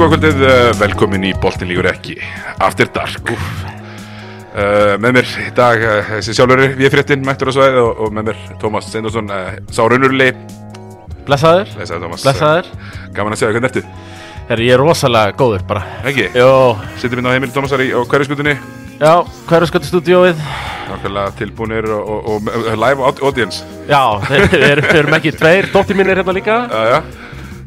góða kvöldið, uh, velkomin í Boltin lígur ekki After Dark. Uh, Með mér í dag, uh, þessi sjálfur við fréttin, mættur á svæði og, og með mér Tómas Steindorsson, uh, sá raunurli Blessaður, Lesaði Tómas. Blessaður? Gaman að segja, hvernig ertu? Herri, ég er rosalega góður bara. Ekki? Jó, Sittum inn á heimili Tómasar í á hverjaskutunni já, er stúdíóið? Nákvæmlega tilbúinir og, og, og, og live aud- audience. Já, þeir, erum ekki tveir Dóttir mín er hérna líka. Já, já,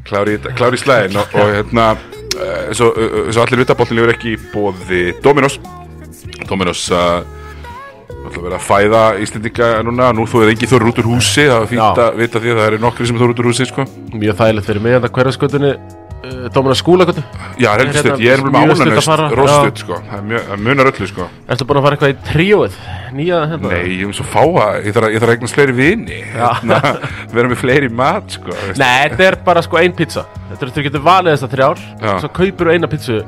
klári, klári slæðin og hérna, uh, svo, uh, svo allir vita Boltin lígur ekki í bóði Dominos Dominos uh, að vera að fæða Íslendinga núna, nú þú er engin þór út úr húsi það er fínt Já. að vita því að það eru nokkri sem þór út úr húsi sko. Mjög þægilegt fyrir mig Þetta hverja skotunni uh, Dómina skúlakotu Já, helgstuð, hérna ég er með mjög stutt að fara, róstuð, sko, það það munar öllu sko. Ertu búin að fara eitthvað í tríóið? Nýja hérna? Nei, ég er svo fáa, ég þarf að, að eignast fleiri vini hérna, vera með fleiri mat sko. Nei, þetta er bara sko ein pizza Þetta er þú getur valið þessar þrjár Já. Svo kaupir þú eina pizzu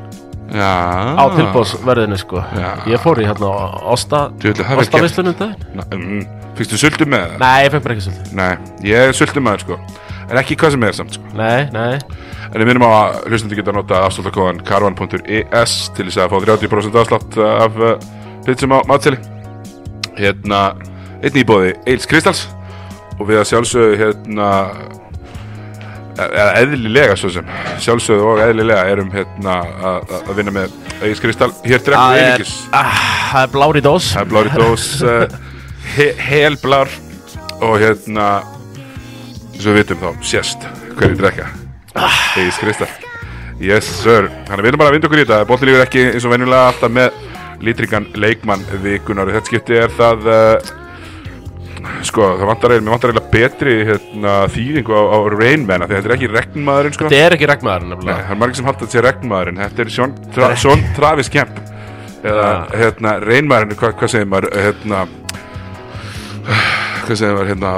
Já, á tilbóðsverðinu sko Já. Ég fór í hérna það daginn Na- mm, Fyrstu sultu með það? Nei, ég fekk bara ekki svolítið Nei, ég er sultu maður sko En ekki hvað sem er samt sko. Nei, nei. En ég minnum á að hlustandi geta nota afsláttakóðan karvan.is til þess að fá 30% afslátt af uh, pizzum á matseli. Hérna, einn íbóði Eils Kristals. Og við að sjálfsögðu hérna eða eðlilega svo sem sjálfsögðu og eðlilega erum hérna að að- að vinna með Eils Kristall hér Það drekkum við einingis ah, það er blári dós. Það er blári dós he, helblár. Og hérna eins og við vitum þá sést hverju drekka. Egis Kristall Yes sir, að við erum bara að vinda okkur í þetta. Bóttilífur ekki eins og venjulega alltaf með lítringan leikmann vikunar þetta skipti er það uh, sko, það vantar eiginlega, mér vantar eiginlega betri hérna, þýðingu á, á að þetta er ekki regnmaðurinn sko. Þetta er ekki regnmaður Nei, það er margir sem halda þetta sé regnmaðurinn. Þetta er Sjón, tra, Sjón Travis Kemp. Eða, hérna, reynmaðurinn Hvað hva segir maður, hérna Hvað segir maður, hérna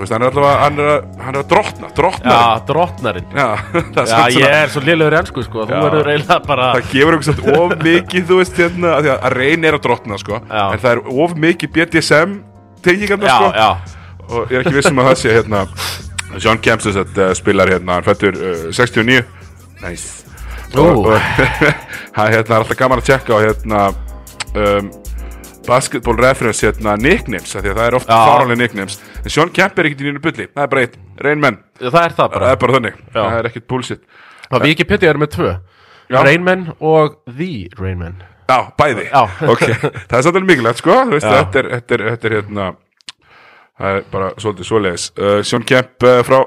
veist, hann er að Hann er að, hann er að drottna, drottna Já, drottnarinn Já, það er Já, samt ég svona er svo liðlegur ennsku sko Þú Já. verður eiginlega bara Það gefur einhvers veginn of mikið, þú veist, hérna að, að reyn er að drottna, sko Já. En það er of mikið BDSM Tengingarna, Já, sko já, og ég er ekki vissum að það sé hérna John Kemp sem sagt uh, spilar hérna hann fættur uh, 69 nice. Og, og hann hérna er alltaf gaman að tjekka á hérna um, basketball reference hérna nicknames því að það er oft Já. fáránlega nicknames en John Kemp er ekkert í nýju bulli. Það er bara eitt, Rain Man, það er það það bara er bara þannig. Já. það er ekkert bullshit. Það Wikipedia er með tvö. Já. Rainman og The Rainman Já, bæði. Já. Ok, það er alveg mikilvægt sko. Þú veist, Já. þetta, er, þetta, er, þetta er hérna Það er bara svolítið svoleiðis. Uh, Sean Kemp uh, frá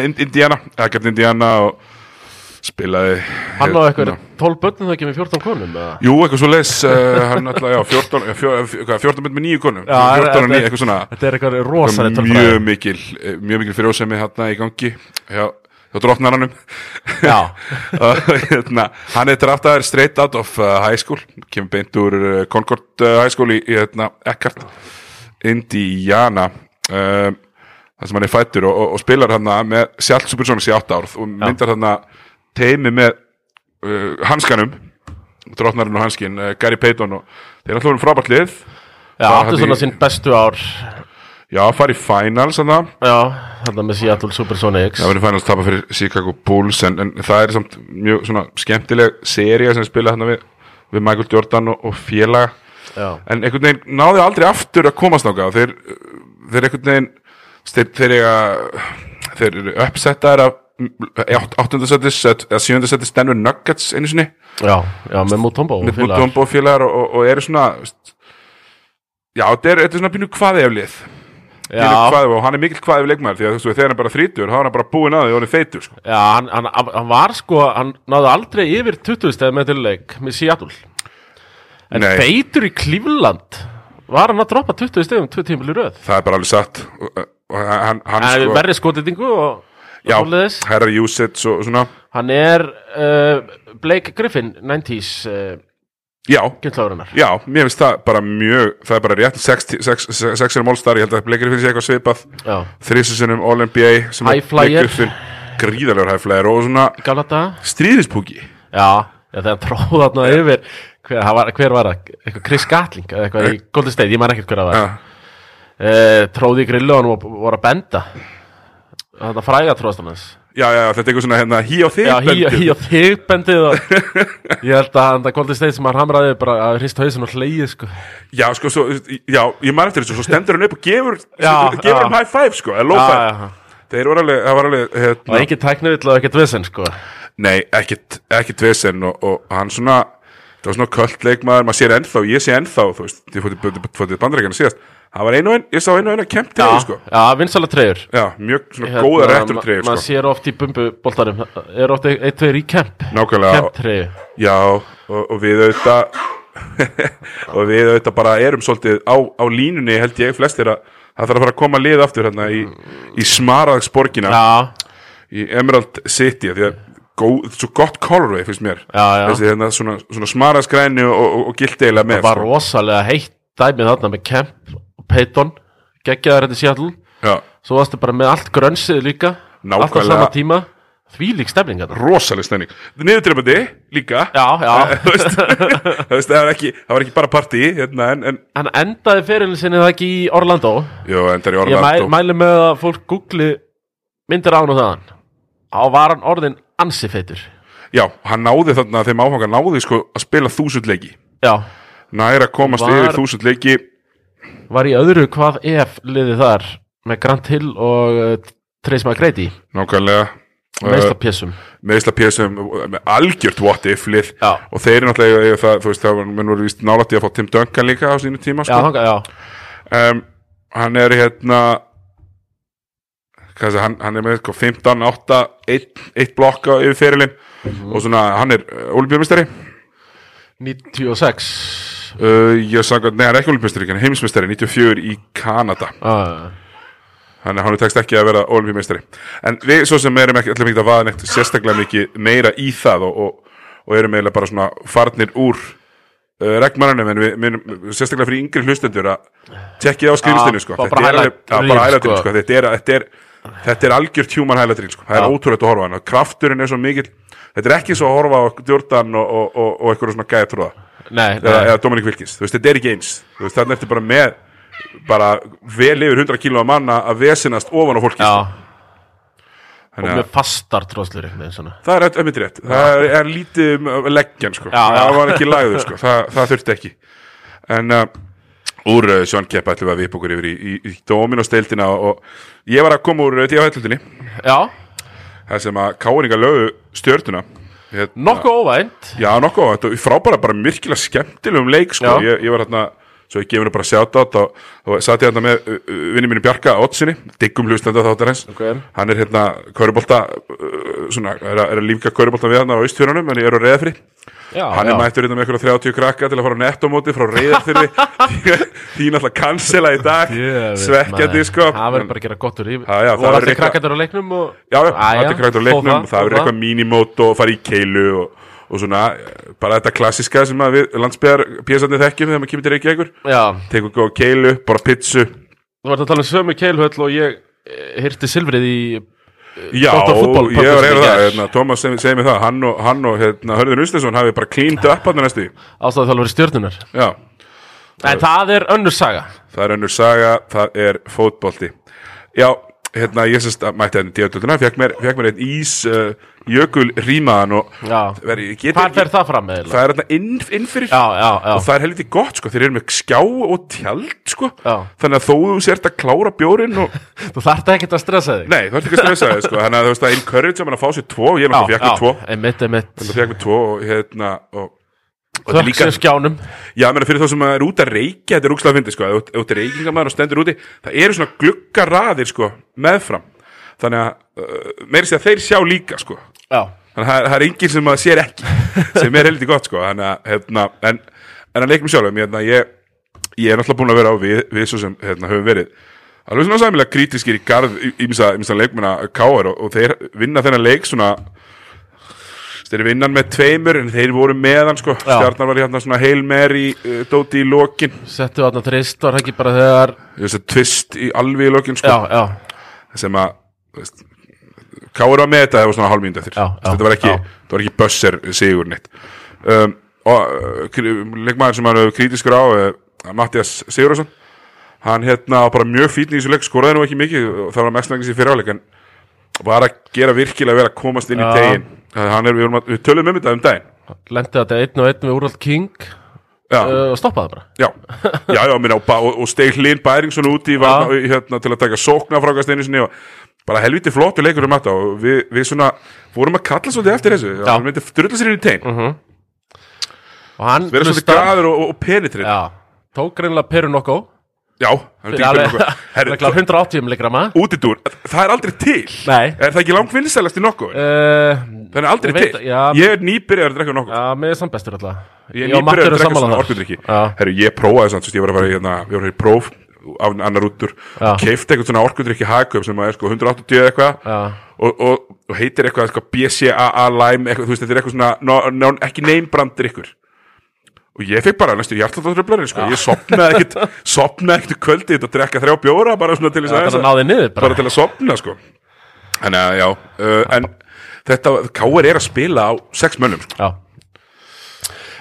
Ind- Indiana. Ekkert Indiana og spilaði Hann á eitthvað 12 börnum það ekki með 14 konum eða? Jú, eitthvað svoleiðis uh, Hann alltaf, já, 14 já, fjó- eh, hvað, 14 mynd með nýju konum? Já, 14 og þetta- 9, eitthvað svona. Þetta er eitthvað rosalega mjög tölfræði. mikil eh, Mjög mikil frjósemi hérna í gangi Já, hjá drottnaranum Já, Og, hérna, hann er draftaður straight out of uh, high school kemur beint úr uh, Concord high school í, í hérna, Eckhart Indiana um, þar sem hann er fættur og, og, og spilar hann með sjálf Supersonics í 8 ár og myndar hann teimi með uh, hanskanum drottnarinn og hanskin, uh, Gary Payton og þeir er alltaf verið frábært lið. Já hafði- svona sín bestu ár. Já, fari í finals hann það Já, þetta með Seattle Supersonics verður fænast að tapa fyrir Chicago Bulls en, en það er samt mjög svona skemmtileg seria sem spila hérna við, við Michael Jordan og, og félaga. Já, en einhvern veginn náði aldrei aftur að komast nága þeir, þeir einhvern veginn þeir, þeir, eiga, þeir eru uppsettaðir af áttundasettis eða sjöndasettis Denver Nuggets einu sinni já, já með Mutombo með Mutombo og félagar og, og, og eru svona já, þetta er, er svona pínu hvaði ef lið pínu hvaði og hann er mikill hvaði ef leikmaður því að þú veist, þegar hann er bara þrítur þá er hann bara búinn að því og hann er feitur sko. já hann, hann, hann var sko Hann náði aldrei yfir 20 stæð með tilleik með Seattle En Nei. feitur í Cleveland Var hann að droppa 20 stæðum tvö tímul í röð það er bara alveg satt og, og hann, hann sko, verri skotitingu og já, herra usage og, svona. Hann er uh, Blake Griffin 90s uh, já, já, mér finnst það bara mjög það er bara rétt. 6 er málstar, ég held að Blake Griffin sé eitthvað svipað. Já, þrísisunum All-NBA sem High er flyer. Blake Griffin gríðalegur high flyer og svona stríðispúki Já, já þegar hann tróð þarna yfir hver, var, hver var það? Eitthvað Chris Gatling eitthvað í Golden State, ég man ekkert hver að það ja, uh, Tróði í grillu og hann var, var að benda Þetta fræga tróðst hann hans já, já, þetta er eitthvað svona hérna hí á þig Já, hí, bendið. og þig bendið og ég held að það Golden State sem hann hamraði bara að hrista hausin og hleyið sko. Já, sko, svo, já, ég man eftir þessu Svo stendur hann upp og gefur, Já, gefur hann high five, sko Eða low five. alveg, það var alveg Og hérna, ekki tæknivill og ekkert vesen sko. Nei, ekkit vesen og, og hann svona Það var svona köld leikmaður, maður sér ennþá Ég sé ennþá, þú veist, ég fótið fótið bandarækjana síðast. Það var einu og einn, ég sá einu og einu að kempt Já, sko. já vinsala treyjur. Já, mjög svona góða réttur treyjur, Maður sko. sér oft í bumbuboltarum Er oft eitt tveir í kemp. Kemp treyju. Já, og, og við auðvitað og við auðvitað bara erum svolítið á, á línunni held ég flestir að það þarf að fara að koma lið aftur hérna í, í smaraðsborgina Já, í Emerald City því að góð, svo gott colorway finnst mér. Já, já. Þessi hérna svona, svona smaraðsgræni og, og, og gildeila með Það var sko. rosalega heitt dæmið þarna með Kemp og Peyton Geggjaðar þetta í Seattle. Já, Svo varstu bara með allt grönsið líka Allt á Nákvæmlega. sama tíma. Því lík stemning þetta rosaleg stemning. Niðurdreifandi líka. Já, já. Það, var ekki, það var ekki bara partí hérna, en, en Hann endaði fyrirlin sinni það ekki í Orlando? Jó, í Ég mæ, Orlando. mæli með að fólk googli myndir án og þaðan. Á var hann orðin ansi feitur. Já, hann náði þarna þeim áfanga náði sko að spila þúsund leiki. Já, Nær að komast Var- yfir þúsund leiki. Var í öðru hvað ef liðið þar með Grant Hill og uh, Trace McGrady? Nákvæmlega. Meðsla pjessum. meðsla pjessum með algjört what if lið. Já. og þeir eru náttúrulega það, þú veist, það var, menn voru víst nálætti að fá Tim Duncan líka á sínu tíma Já, sko. þanga, já, um, hann er hérna hann, hann er með sko, 15, 8 1, 1 blokk á yfir fyrirlin Mhm. og svona, hann er olimpíumistari 96 uh, ég sagði, nei, hann er ekki olimpíumistari hann er heimsmistari, 94 í Kanada uh, Þannig að hann tekst ekki að vera olimpíumeistari En við svo sem erum ekki allir mikið að vaða neitt sérstaklega mikið meira í það og, og, og erum eiginlega bara svona farnir úr uh, regnmannunum en við, við sérstaklega fyrir yngri hlustendur að tekkið á skrifstinu Já, sko. bara bara highlightin sko. sko. þetta, er, þetta, er, þetta er algjört human highlightin sko. það er ótrúlegt að horfa hann krafturinn er svo mikill. Þetta er ekki svo að horfa á Jordan og, og, og, og eitthvað svona gæða tróða eða, eða Dominic Wilkins, veist, þetta er ekki eins. Þannig ertu bara með bara vel yfir 100 kíló að manna að vesinast ofan á fólki sko. og með fastar tróðslur það er ömmit rétt það er, lítið um leggjan sko. Það var ekki lagður sko. það, það þurfti ekki. En uh, úr uh, Sjón Kepp ætlum við að vipa okkur yfir í, í, í Dominos-deildina og, og ég var að koma úr uh, DFL-deildinni Já, það sem að Káringa lögu stjörnuna. Hérna, nokkuð óvænt. Já, nokkuð, þetta er frábæra, bara myrkilega skemmtilegum leik, sko, ég, ég var hérna svo ég gefur henni bara sjátt átt og, og satt ég hérna með uh, uh, vinni mínu Bjarka Ottsinni, diggum hlustandi þáttar hans. Ok. hann er hérna Körubolta uh, svona, er, að- er að lífka Körubolta við hann á austfjörunum en ég er á reyðafri Já, hann já. er mættur hérna með eitthvað 30 krakka til að fara á nettomóti frá reyðafri því náttúrulega cancela í dag. Svekkjandi, sko Það verður bara að gera gott úr í það verður krakkandur á leiknum og Já, það er krækt á leiknum, það, verður eitthvað mínimót og fara í keilu og, og svona, bara þetta klassiska sem að við landsbyðar pjæsandi þekkjum þegar maður kemur til Reykjavíkur, Já, tekur góð keilu, bara pizzu þú vart að tala um sömu keilhöll og ég eh, hirti silfrið í Já, ég var í það, hérna, Tómas segi, segi mig það, hann og, hann og hérna, Hörður Ústensson hafi bara klínt upp hann næstu, því. ástæðu þjálfur stjörnunar já, En það er önnur saga. Það er önnur saga, það er fótbolti. Já, hérna, ég sérst að mætti hérna díðatölduna, fekk mér, mér einn ís uh, jökul rýmaðan og veri, ekki, fer það fram með? það er hérna inn, inn fyrir. Já, já, já, og það er helviti gott sko, þeir eru með skjá og tjald sko, þannig að þó þú sért að klára bjórin og, Þú þarft ekkert að stressa þig. Nei, það er ekki að stressa þig sko, þannig að þú veist að encourage að mann að fá sér tvo, ég náttúrulega fekk mér tvo. Einmitt, einmitt. Það fekk mér tvo og hérna og, og þetta er Þökk líka, sem skjánum. Já, menn fyrir þá sem er út að reykja þetta er úkslega fyndi, sko, ef þú- ef þú ert reykingamæður og stendur úti, það eru svona gluggaraðir sko, meðfram. Þannig að, uh, meiri sé að þeir sjá líka sko, þannig að það er- enginn sem maður sér ekki sem er heldur gott sko. Þannig að, hérna, en, en að leikum sjálfum hérna, ég, ég er náttúrulega búin að vera á við, við svo sem hérna, höfum verið. Alveg svona sæmilega krítiskir í garð ímsa leikmuna K.R. Og, og þeir vinna þennan leik svona þeir vinna hann með tveimur en þeir voru meðan sko, stjarnar var hérna svona heil meir í uh, dóti í lokin. Settu þarna trist var ekki bara þegar að tvist í alveg í lokin sko, Já, já, sem að þú veist, Káur var með þetta það var svona hálfmynd eftir. Já, já, þetta var ekki, var ekki bösser sigur neitt um, og uh, leikmaður sem er kritiskur á uh, Mattias Sigurðarsson hann hérna var bara mjög fítn í þessu leik skoraði nú ekki mikið og það var mest langis í fyriráleik en var að gera virkilega vel að komast inn í tegin er, við, að- við tölum um þetta um daginn. Lendi þetta einn og einn við Úrald King já, uh, og stoppaði bara. Já, já, já minna, og, og, og steig hlinn Bæringsson út í varna, hérna, til að taka sókna frákast einu sinni og bara helviti flottu leikur um þetta og við, við svona vorum að kalla svolítið eftir þessu. Já. hann myndi drulla sér í tegin og hann vera svolítið graður og, og penetrið já, Já, tók greinlega Peru hann er Fyrir alveg nokkuð. Herri, alveg 180 milligrama útidúr, það er aldrei til. Nei. Er það ekki langt vinsælast í nokkuð? Uh, það er aldrei veit- til, já. ég er nýbyrjar að drekka nokkuð. Já, með samt bestur alltaf. Ég er Já, nýbyrjar að drekka svona Já. Herru, ég prófaði samt, þú veist, ég var að fara í hérna, ég var að fara í próf annar úttur Já. keifti eitthvað svona orkudrykki hagköp sem er sko 180 eða eitthvað og, og, og heitir eitthvað, eitthvað BCAA Lime eitthvað, þú veist, þetta er eitthvað svona no, no, ekki neimbrandir ykkur og ég fekk bara næstu hjartláttatröflarinn sko. ég sopnaði ekkit sopnaði ekkit kvöldið að drekka þrjá bjóra bara svona til þess að, bara, bara til að sopna sko. að já uh, en þetta, Káir er að spila á sex mönnum sko.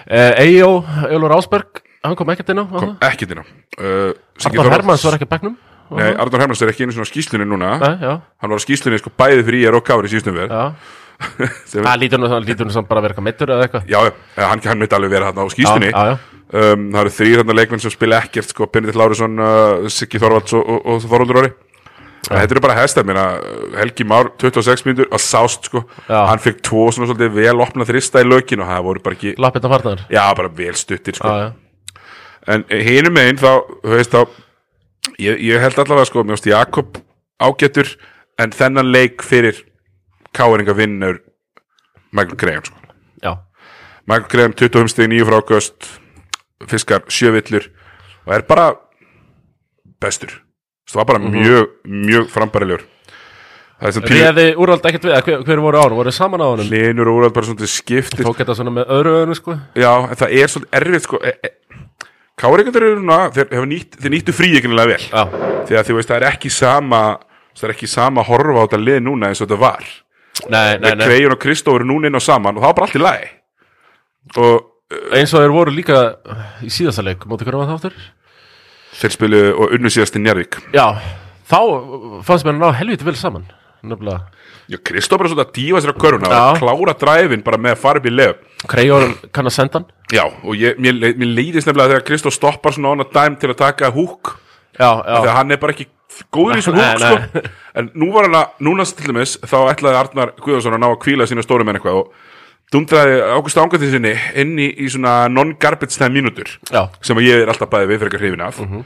Uh, Eyjó, Eilur Ásberg Hann kom ekkert inn á kom ekkert inn á. Uh, Þorvalds- Hermanns var ekki á bekknum Nei, Arnur Hermanns er ekki einu svona skýslunni núna. Nei, já, hann var á skýslunni sko bæði fyrir ég og Kári síðustum við já. Það lítur nú, lítur nú samt bara að vera eitthvað meittur eða eitthvað. Já, já, hann, hann myndi alveg vera hann á skýslunni Já, já, já. Um, það eru þrýr þarna leikmenn sem spila ekkert sko, Benedikt Lárusson, uh, Siggi Þorvalds og, og, og Þorvaldur Orri. Þetta eru bara hestar, mér Helgi Már 26 mínútur að sást sko. Já. hann fekk tvo svona svolítið vel opna þrista í lökin og það voru bara ekki, Lappið á farnar. Já bara vel stuttir sko. Já, já en hinum megin þá, veist þá ég, ég held allavega sko, finnst Jakob ágættur en þennan leik fyrir Káringa vinnur Michael Graham sko. Michael Graham 25 stig 9 frákast fiskar sjövillur og er bara bestur. Það var bara mjög, mjög frambærilegur er Réði úrvald ekkert við, hver, hver voru á hann, voru saman á hann hlinur og úrvæð bara svona skiptir Tók þetta svona með öðru öðru sko. Já, það er svolítið erfitt sko. E, e, Káringar þeir, hafa nýtt, þeir nýttu frí ekkurnilega vel. Já, því að þú veist það er ekki sama það er ekki sama horfa á þetta lið núna eins og þetta var. Nei, nei, nei. Krejun og Kristó eru núna inn á saman og það var bara allt í lagi. Og Eins og þeir voru líka í síðasta leik Móti hverju var það áttur? þeir spilu og unnu síðast í Njarvík Já, þá fannst mér að ná helviti vel saman Nefnilega Já, Kristó bara svona að dífa sér á köruna og klára dræfin bara með að fara upp í lef Krejón kann að senda hann. Já, og ég, mér, mér leiðist nefnilega þegar Kristó stoppar svona on a dime til að taka húk Já, þegar hann er bara ekki góður í Nei, húk sko. en nú var hann að, núna til dæmis þá ætlaði Arnar Guðjónsson að ná að kvíla sína stórum en eitthvað og dundraði Ágúst Ángaði sinni inn í, í svona non-garbage time mínútur já, sem að ég er alltaf bæði við fyrir hrifin af. Mhm.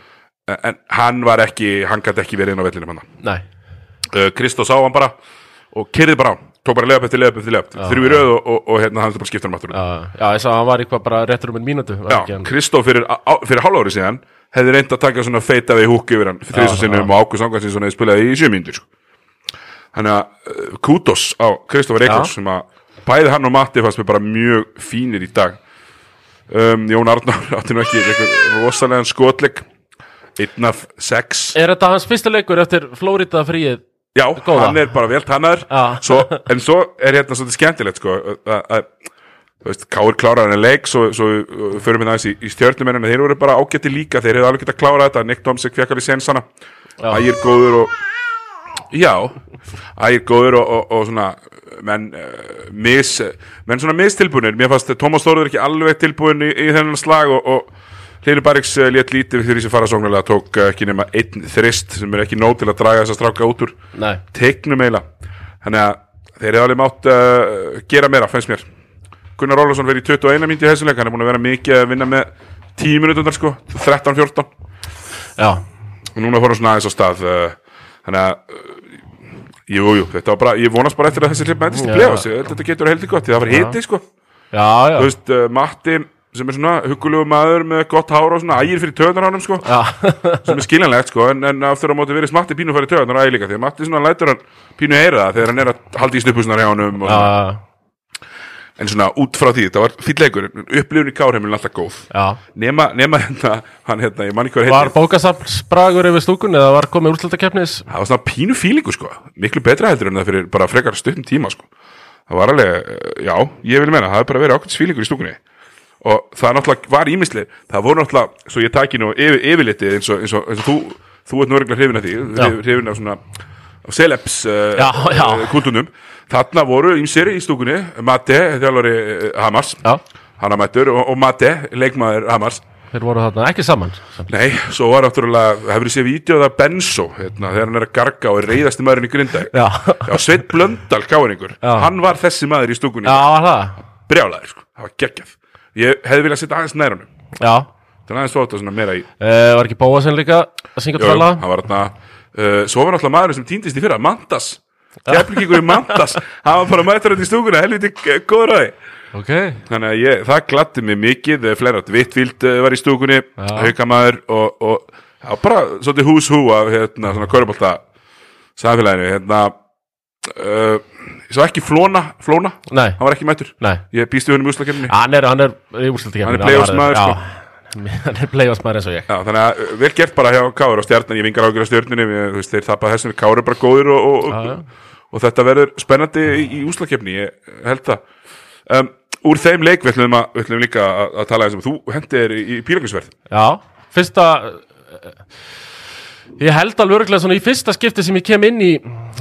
en, en hann var ekki, hann gæti ekki verið inn á nei. Uh, Kristó sá hann bara og kyrði bara á tók bara leðab eftir leðab eftir leðab þrjú í röð og, og, og hérna hann bara skipta hann aftur Já, ég sá að hann var eitthvað bara réttur um en mínútu Já, hann- Kristó fyrir, fyrir hálfári síðan hefði reynd að taka svona feita við húk yfir hann fyrir þrjus og sinnum og Ágúst Ángarsson hefði spilaði í sjö mínútur sko. Þannig að uh, kútos á Kristófur Eikons sem að bæði hann og Matti fannst mér bara mjög fínir í dag. Um, Jón Arnár átti nú ekki einn Er þetta hans fyrsta leikur eftir Flórida fríið? Já, Góða. hann er bara vel tannar svo, En svo er hérna svolítið skemmtilegt sko, að, Káur klárar hann leik svo, svo förum við aðeins í, í stjörnumennina þeir eru bara ágætti líka, þeir hefðu alveg getað að klára þetta. Nick Tomsik fekk alveg sensana. Ægir góður og Já, ægir góður og, og, og svona menn, uh, mis, menn svona mistilbúinir mér fannst Tómas Þóruður ekki alveg tilbúin í, í þennan slag og, og Hlynur Bæriks uh, létt lítið fyrir þessi farasóknulega tók uh, ekki nema einn þrist sem er ekki nóg til að draga þessa stráka út úr Nei, teiknum eiginlega. Þannig að þeir eru alveg mátt uh, gera meira, fannst mér. Gunnar Ólafsson verið í 21 myndi í þessu leik hann er búin að vera mikið að vinna með 10 minútundar sko, 13-14 já, og núna fór hann svona aðeins á stað þannig að uh, jú, þetta var bara, ég vonast bara eftir að þessi hlip mætist í Já. play-offs, ég held að þetta getur heldur gott það var hiti sko, já, já. Þú veist, Matti sem er svona huggulegu maður með gott hár og svona ægir fyrir töðunar ánum sko. Sem er skiljanlegt sko en, en aftur á móti verið Matti pínu fyrir töðunar ægir líka því að Matti svona lætur hann pínu heyra það þegar hann er að halda í stupusnar hjá já, svona. en svona út frá því, þetta var fýll leikur upplifun í kárheimilin alltaf góð. Já. Nema, nema hérna, hann hérna, ég man ekki hvað Var bókasafnsbragur yfir stúkun eða var komið úrslutakeppnis? það var svona pínu fílingu sko. Miklu betra heldur en það fyrir bara frekar stuttum tíma sko. Það var alveg, já, ég vil meina það hefur bara verið ákveðs fílingur í stúkunni og það náttúrulega var ímislega það voru náttúrulega, svo ég taki nú yfir, yfirlitið eins og, eins og, eins og þú, þú ert nú örgulega hrifin af því hrifin af svona á celebs uh, uh, kúndunum. Þarna voru ímsir í stúkunni Mate, þjálfari uh, Hamars. Já, hann að mættur og, og Mate, leikmaður Hamars. Þeir voru þarna ekki saman. Nei, svo var náttúrulega, hefur þið séð vídeoð af Benzo, hérna, þegar hann er að garga og er reyðasti maðurinn í Grindag. Já, Já, Sveit Blöndal, káinningur, Já. hann var þessi maður í stúkunni, já, brjálaður, sko, það var geggjað. Ég hefði viljað setja aðeins nær honum, Já, þannig aðeins þótt að svona meira í, uh, var ekki Bóasen líka að syngja jú, tala hann var hérna, uh, svo var náttúrulega maðurinn sem týndist í fyrra, Mantas, keflingingur í Mantas, hann var bara mættur hérna í stúkunni, helviti eh, góður að því. Ok, Þannig að ég, það gladdi mig mikið eh, Fleira Vittvíld eh, var í stúkunni Haukamaður og, og já, bara svolítið hús hú af hérna, svona körubólta samfélaginu hérna uh, ég sá ekki Flóna Flóna, nei, hann var ekki mættur. Nei. Ég býstu úslakefni Hann er, hann er í úrslutikefni Hann er playoffsmaður, sko. Hann er playoffsmaður eins og ég. Já, þannig að uh, vel gert bara hjá Káur og stjarnan, ég vingar ágjur á veist, þeir tapað þessum, Káur er bara góður og, og, Já, já. og, og þetta verður spennandi í, í úslakefni, ég held það. Um, Úr þeim leik við ætlum, að, við ætlum líka að, að tala þessum, þú hendir í, í pílagusverð Já, fyrsta eh, Ég held alveg örglega svona í fyrsta skipti sem ég kem inn í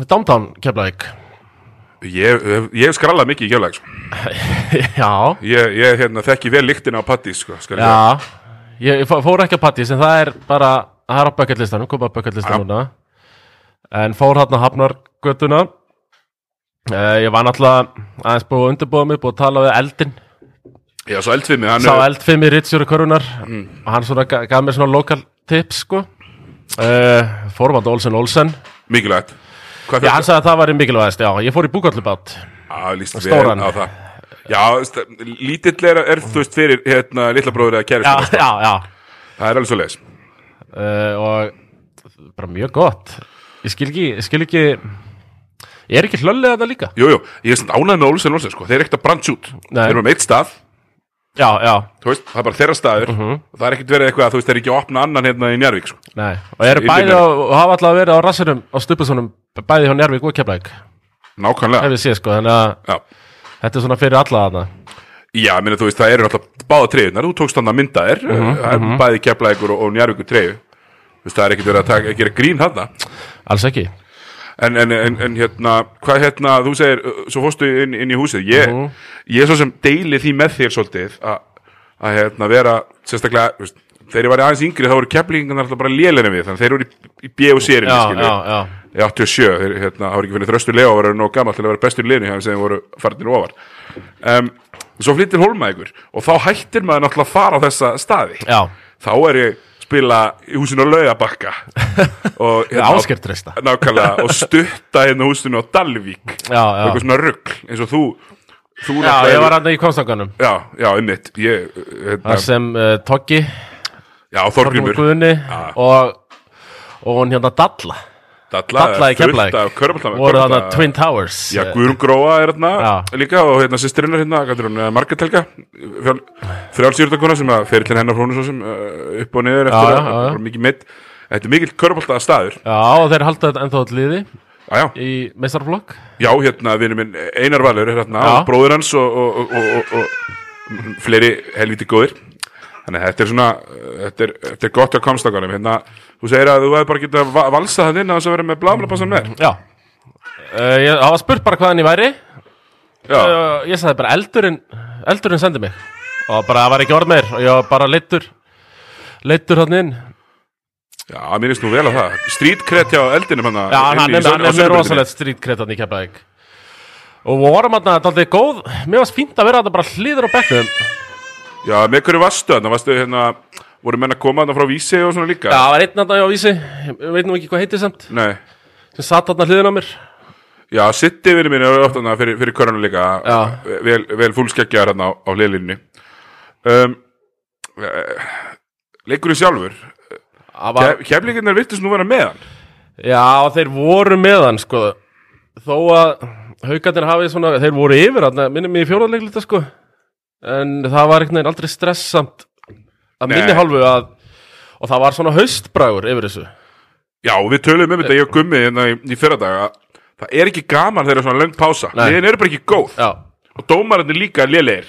Downtown Keflavík. Ég, ég hef skrallað mikið í keflæk sko. Já, Ég, ég hérna, þekki vel lyktina á Pattís sko, ég já. Ég fó- fór ekki að Pattis en það er bara það er á bucketlistanum, kom að Já. bucketlistanum núna. En fór hann að hafnar göttuna uh, Ég var náttúrulega aðeins búið að undirbúða mig búið að tala við eldin Já, svo eldfimi sá er- eldfimi Ritsjóri Körunar Mm. og hann svona ga- gaf mér svona lokal tips sko. Uh, Fórvand Olsen Olsen. Mikilvægt Hvað Já, hann sagði að það var í mikilvægast, já, ég fór í búkallubát Já, líst vel Stóran. á það. Já, lítill er, er þú veist fyrir hérna, litla bróður eða Já, kærist já, já. Það er alveg svo leis uh, og bara mjög gott. Ég skil ekki, ég skil ekki ég er ekki hlöllið þetta líka? Jú, jú, ég er svona ánægð með Olsen Olsen sko. Þeir eru ekkert að branch út. Nei. Þeir eru með eitt stað já, já, Þú veist, það er bara þeirra staður Mhm. og það er ekkert verið eitthvað að þú veist, þeir eru ekki að opna annan hérna í Njarvík sko. nei og eru Illuminati. bæði á, og hafa alltaf verið á rassinum á Stupusunum, bæði hjá Njárvík og Keflæk Nákvæmlega hef ég séð sko, þannig að Já, þetta er svona fyrir alla þarna Já, minna, þú veist, það eru alltaf báða treyðunar, þú tókst þannig að mynda þér, uh bæði keflaðingur og, og njárvíkur treyðu. Þú veist, það er ekkert verið að, taka, að gera grín þarna. alls ekki En, en, en, en hérna, hvað hérna, þú segir, uh, svo fórstu inn, inn í húsið, ég, ég er svo sem deili því með þér svolítið að, hérna, vera, sérstaklega, veist, þegar ég var aðeins yngri, þá voru keflingarnar alltaf bara lélenni við, þannig þeir eru í, í B og sérinni, já, skilju. já, já, Í 87, þeir, hérna, það var ekki fyrir þröstur Leo að vera nóg gammal til að vera bestur hjá þeim sem voru farnir ofar. Um, svo flyttir Hólmaðingur og þá hættir maður náttúrulega að fara á þessa staði. já, Þá er ég spila í húsinu á Laugabakka. Og treysta. Nákvæmlega og stutta hérna húsinu á Dalvík. Já, og já, eitthvað svona rugg eins og þú þú já, ég var hann í konstanganum já, já, einmitt. Ég, hérna, þar sem uh, Toggi já, Guðni og og hún hérna Dalla Dalla, í. Körbálta voru þarna Twin Towers. Já, Guðrún Gróa er hérna Já. líka og hérna hérna, hvað er hún, Margrét Helga? Frjálsýrtakona sem að ferillin hennar svo sem uh, upp og niður eftir Já, já, já. mikið mitt Þetta er mikill körbálta staður já, og þeir halda þetta ennþá til liði. Já, í meistarflokk já hérna vinur minn Einar Valur er hérna og bróður hans og, og, og, og, og, og fleiri helviti góðir Þannig að þetta er svona, þetta er, þetta er gott að komstakanum hérna, þú segir að þú hefði bara getað va valsa það inn að þess að vera með blamlapassan með já. Uh, ég, var spurt bara hvaðan ég væri. Uh, ég sagði bara eldurinn eldurinn sendi mig. Og bara það var ekki orð meir. Og ég var bara leittur leittur hann inn. Já, mér finnst nú vel að það. Street cred hjá eldinum hann já, hann er, hann er með rosalegt strítkreit hann í Keflavík. Og vorum hann að þetta góð. Mér varst fínt að vera þetta bara hliður á bekknum Já, með hverju varstu þarna? Varstu hérna, voru menn að koma þarna frá Vísi og svona líka? já, það var einn hann á vísi. Ég veit nú ekki hvað heitir samt. Nei, sem satt hann hliðin á mér. Já, Sitti vinur mín er ofta þarna fyrir, fyrir körnum líka. Já. Vel, vel fullskeggjar þarna á, á hliðlinni. Um, eh, Leikurinn sjálfur? Var, Keflingarnir virtust nú vera með hann. Já, þeir voru með hann sko. Þó að haugarnir hafið svona þeir voru yfir minnum mig í fjóðarleiklita sko en það var einhvern veginn aldrei stressamt að minni hálfu að og það var svona haustbragur yfir þessu. Já, við töluðum um þetta ég og Gummi hérna í, í fyrradag að Það er ekki gaman þegar það er svona löng pása. Liðin eru bara ekki góð. Já, Og dómararnir líka lélegir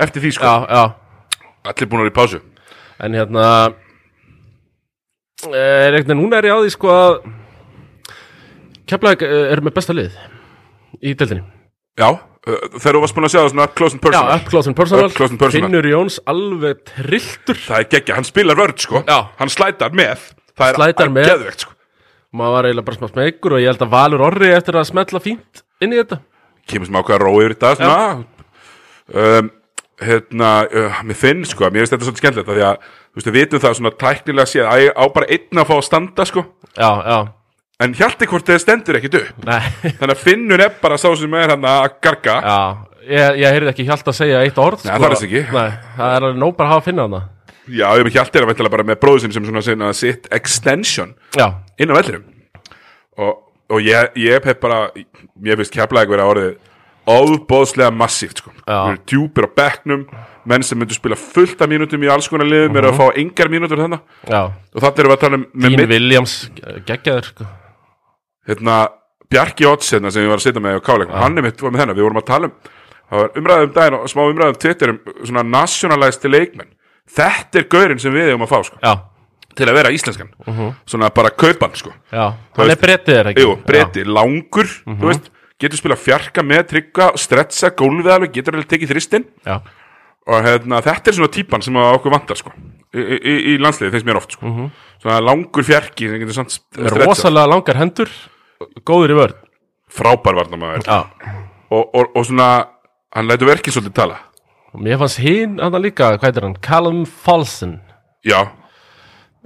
Eftir því sko, já, já. Allir búin að vera í pásu. En hérna er einhvern veginn, núna er ég á því sko að Keflavík uh, er með besta lið í deildinni. Já, þegar þú varst búin að sjá það svona up close and Já, personal. up close and personal, Up close and personal. Finnur Jóns alveg trilltur. Það er geggja, hann spilar vörð sko. Já. Hann slætar með. Það er Slætar með. geðvegt sko. Maður var eiginlega bara smá smegur og ég held að Valur Orri eftir að smetla fínt inn í þetta. Kemur sem ákveða rói yfir þetta svona. Um, Hérna, uh, mér finn sko Mér finnst þetta svolítið skemmtilegt af Því að, þú veist, við vitum það svona tæknilega séð að á bara einn að fá að standa sko. Já, já, En hjalti hvort þið stendur ekkit upp. Nei. Þannig að Finnur er bara sá sem er hann að garga. Já, ég, ég heyrði ekki hjálta að segja eitt orð Nei, það er þess ekki. Nei, það er alveg nóg bara að hafa að finna hana Já, ég með hjalti er að veintilega bara með bróðu sinn sem svona sinna sitt extension Já, inn á vellirum og, og ég, ég hef bara ég finnst keflaði vera orðið óbóðslega massíft sko. Já. Þeir eru djúpir á bekknum menn sem myndu spila fullt af mínútum í alls konar liðum eru að fá engar mínútur þannig já. Og þannig erum við að tala um með Dean mitt, Williams, geggjaður sko. Hérna, Bjarki Odds hérna, sem ég var að sitja með á káleikum hann er mitt var með þennan, við vorum að tala um það var umræðum daginn og smá umræðum Twitter um svona nationalisti leikmenn. Þetta er gaurinn sem við eigum að fá sko, Já, til að vera íslenskan. Svona bara kaupan sko. Já, hann er brettið er ekki? Jú, breyti, langur, þú veist getur spila fjarka með trygga stretsa gólfið alveg, getur alveg tekið þristinn. Og hérna, þetta er svona típan sem okkur vantar sko. Í, í, í landsliði, finnst mér oft sko. Svona langur fjarki sem getur með stretsa rosalega langar hendur Góður í vörð frábær varnamaður Já, og, og, og svona, hann lætur verkið svolítið tala. Og mér fannst hinn hann líka, hvað heitir hann, Callum Folsen já,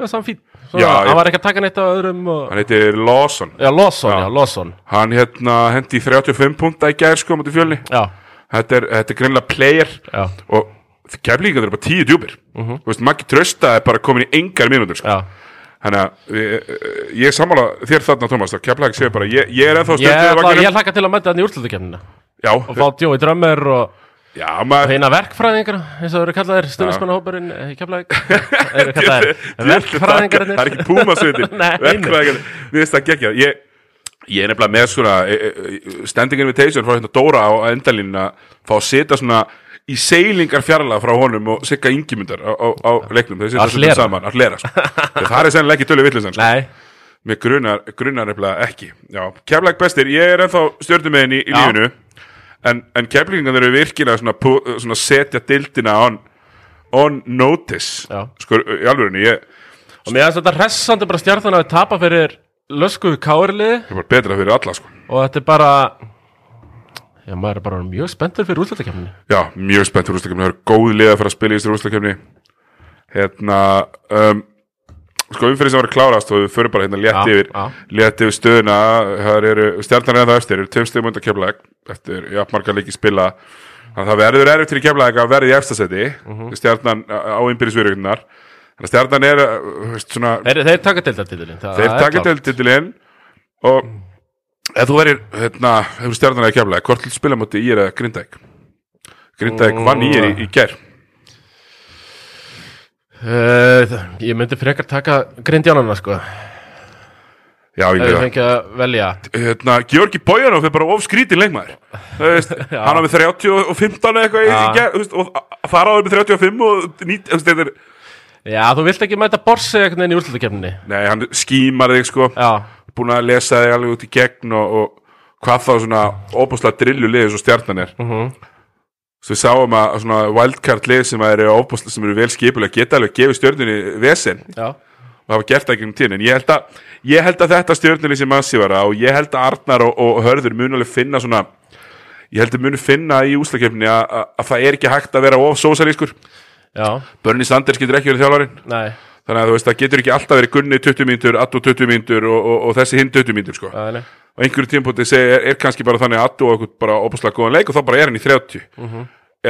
Já, saman fín Já, Svona, ég- Hann var ekki að taka neitt af öðrum og... hann heitir Lawson. Já, Lawson, Já. já, Lawson. Hann hérna hendi 35 punta í gær sko mútið fjölni. Já, þetta er, er greinilega player. Já, og keflíkan eru bara tíu djúpir. Þú veist, Maggi Trösta er bara komin í engar mínútur sko. já Þannig að ég, ég sammála þér þarna, Tómas, að Keflæk segir bara, ég, ég er ennþá vagninu. ég hlakka til að mæta hann í úrslutukefnina Já, og fá Jói Drömmer og já, maður, Þeina verkfræðingar, eins og það eru kallaðir stuðnismannahóparinn í Keflavík. Eru kallaðir það verkfræðingarnir. er ekki nei. verkfræðingarnir, við veist það gekkja. Ég, ég er nefnilega með svona standing invitation frá hérna Dóra á endalín að fá að setja svona í seilingar fjarlæða frá honum og sigga yngimundar á, á, á leiknum, þau setja hlera. saman, að hlera. Sko. Það er sennilega ekki tölu vitlusan, sko. Nei, Mér grunar, grunar nefnilega ekki Já, Keflæk bestir, ég er ennþá stjórnumegin í, í Já. lífinu En, en keflingar eru virkilega svona, svona setja dildina on, on notice Já. Sko, í alvörunni, ég, og mér finnst þetta hressandi bara stjartan að tapa fyrir lösku kárliði ég var betra fyrir alla sko. og þetta er bara Já, maður er bara mjög spenntur fyrir úrslutukefninu Já, mjög spennt fyrir úrstakefni Það eru góð lið að fara að spila í þessari úrstakefni Hérna um, Sko umfyrir sem var að klárast og við förum bara hérna létt Já, yfir já. létt yfir stöðuna það eru stjarnan eða eftir eru stöðum undan keflæk eftir jafnmarga leiki spila. Þannig að það verður erfitt fyrir keflæk að verði í efstasæti Mhm. stjarnan á að stjarnan er uh, veist, svona, Þeir, þeir taka ef þú verður hérna, hefur stjarnan eða keflæk hvort til spila múti í er eða Grindæk Grindæk vann í er í, í ger uh, Ég myndi frekar taka grindjánana sko. Já, ég Ef ég veit fengi að velja. Það hérna, Georgi Bojanov er bara of skrítin leikmaður. Þú veist, hann með 30 og 15 eða eitthvað í, ger, þú veist, og það áður með 35 og 9, þú veist, þetta er Já, þú vilt ekki mæta borsi einhvern veginn í úrslutukefninni Nei, hann skímar þig sko. Já, Búin að lesa þig alveg út í gegn og, og hvað þá svona óbúslega drillu liðið svo stjarnan er. Mhm. Svo við sáum að svona wildcard lið sem eru óbúslega sem eru vel skipulega geta alveg gefið stjörnunni vesen. Já, og hafa gert það ekki um tíðin en ég held að, ég held að þetta stjörnunni sem massífara og ég held að Arnar og, og Hörður mun alveg finna svona ég held að munu finna í úslakefni að, að, að það er ekki hægt að vera of sósalískur Börni Sanders getur ekki verið þjálfarinn þannig að þú veist það getur ekki alltaf verið Gunni 20 mínútur, Atto 20 mínútur og, og, og þessi hinn 20 mínútur sko. Nei. og einhverju tímpúti er, er kannski bara þannig að Atto og eitthvað bara opaslega góðan leik og þá bara er hann í 30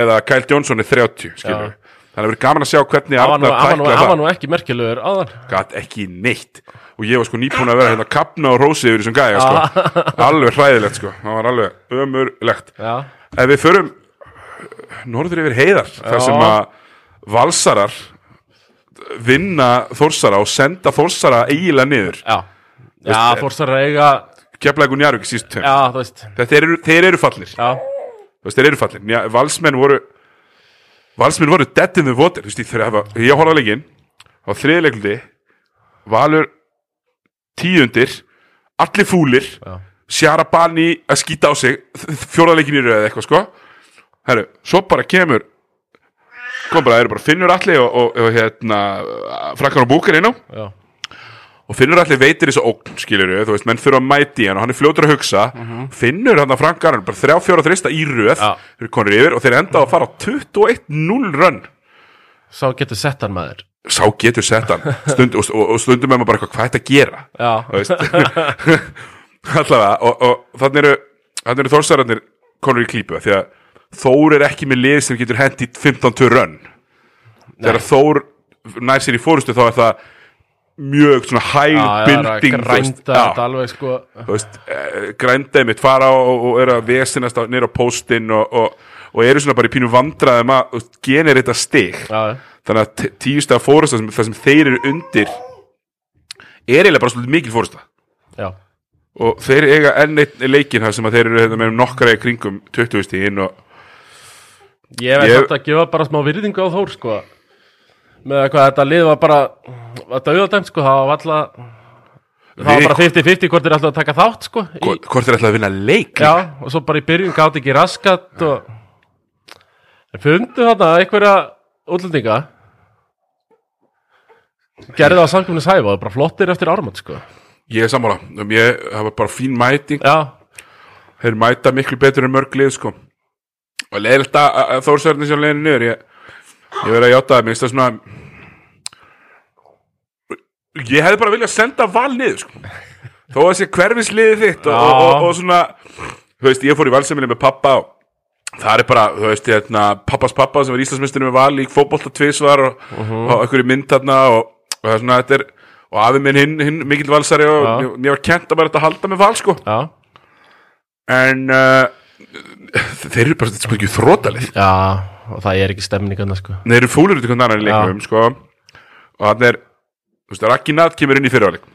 eða Kyle Johnson er 30 skilur þannig að verið gaman að sjá hvernig Arnar hann var nú- tækla hann var það. ekki merkilegur áðan. Gat ekki neitt. Og ég var sko nýbúin að vera hérna kapna og rósi yfir þessum gæja sko. alveg hræðilegt sko. Það var alveg ömurlegt. Já, ef við förum norður yfir heiðar þar sem að valsarar vinna Þórsara og senda Þórsara eiginlega niður. Já. Já, Veist, fórsar að eiga Keflæk og Njarvík síst Já, þú veist. Þetta eru, þeir eru fallir Já, veist, þeir eru fallir Nja, Valsmenn voru Valsmenn voru dead in the water Þú veist, ég, þegar, ég horfði á leikinn á þriðleikludi Valur tíundir allir fúlir Já. Sjarabani að skýta á sig fjóraðleikin í röð eitthvað sko. Herru, svo bara kemur kom bara, það eru bara Finnur allir og, og, og hérna Frankan og Búkar inn á. Já, og Finnur allir veitir þessu ógn skilur þú veist, menn þurfa að mæti hann og hann er fljótur að hugsa. Finnur hann að Frankar hann er bara þrjá fjóra þrista í röð. Konur yfir og þeir enda að fara á 21-0 run. Sá getur sett hann maður. Sá getur sett hann. Stund, og, og, stundum með maður bara eitthvað, hvað þetta að gera? Allavega og, og þannig eru, þannig eru þórsararnir konur í klípu því að Þór er ekki með lið sem getur hendi 15-2 run þegar Þór nær sér í fórustu þá er það mjög svona hæg já, já, það að binding þú veist, grænda já, þetta alveg sko. Eh, grændaði mitt fara og, og er að vesinast nýra á póstinn og, og, og eru svona bara í pínu vandraðum að genir þetta stig. Já, þannig að t- tíusta fórusta það sem þeir eru undir er eiginlega bara svolítið mikil fórusta já, og þeir eiga enn einn leikin þar sem að þeir eru hérna, með nokkra í kringum 20 stíðin og ég veit þetta að gefa bara smá virðingu á Þór sko. Með hvað þetta lið var bara þetta auðvitaðum sko, það var alltaf það var bara 50-50 hvort er alltaf að taka þátt sko í, hvort er alltaf að vinna leik? Já, og svo bara í byrjun gátt ekki raskat og fundu þarna einhverja útlendinga. Gerði það á samkvæmni sæfa bara flottir eftir ármátt sko. Ég er sammála, um ég, var bara fín mæting. Já, þeir mæta miklu betur en mörg lið sko og leiðilegt að, Þórsverðin sem leiðin niður ég, ég verið að játa það, minnst það svona ég hefði bara viljað senda val niður sko. Þó að sé hverfisliðið þitt og, og, og, og svona þú veist, ég fór í valsemili með pappa og það er bara, þú veist, hérna pappas pappa sem var Íslandsmyndstur með val í fótbolta tvisvar og, og einhverju mynd þarna og, það er svona, þetta er og afi minn hinn, hinn mikill valsari og mér, mér var kent að bara þetta halda með val sko. Já, en uh, þeir eru bara sko ekki þrótalið já og það er ekki stemningarna sko. Þeir eru fúlur út í hvernig annan í leiknum sko. og hann er þú veist, Raggi Nat kemur inn í fyrirháleik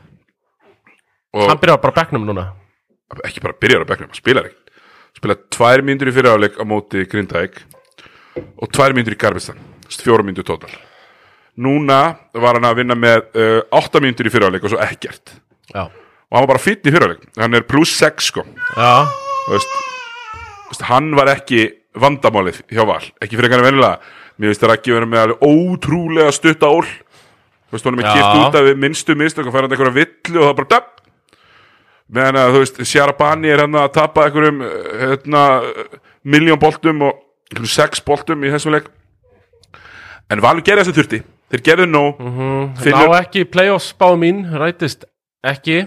og Hann byrjar bara á bekknum núna. Ekki bara byrjar á bekknum, hann spilar ekki. Spilar tvær mínútur í fyrirháleik á móti Grindæk og tvær mínútur í Garbistan fjóra mínútur tótal núna var hann að vinna með uh, átta mínútur í fyrirháleik og svo ekkert. Já, og hann var bara fýtt í fyrirháleik hann er pluss 6 sko. Já, þú veist, hann var ekki vandamálið hjá Val ekki fyrir einhverjum venjulega. Mér finnst það ekki verið með alveg ótrúlega stutta ól. Þú veist, hann er með kipt út af minnstu mistök og fær hann einhverja villu og það bara döpp. Meðan að þú veist, Sjarabani er hann að tapa einhverjum eh, hérna, miljón boltum og sex boltum í þessum leik. En Valur gerði þessu þurfti. Þeir gerðu nóg. Mm ná Finnur, ekki playoffs spá mín, rætist ekki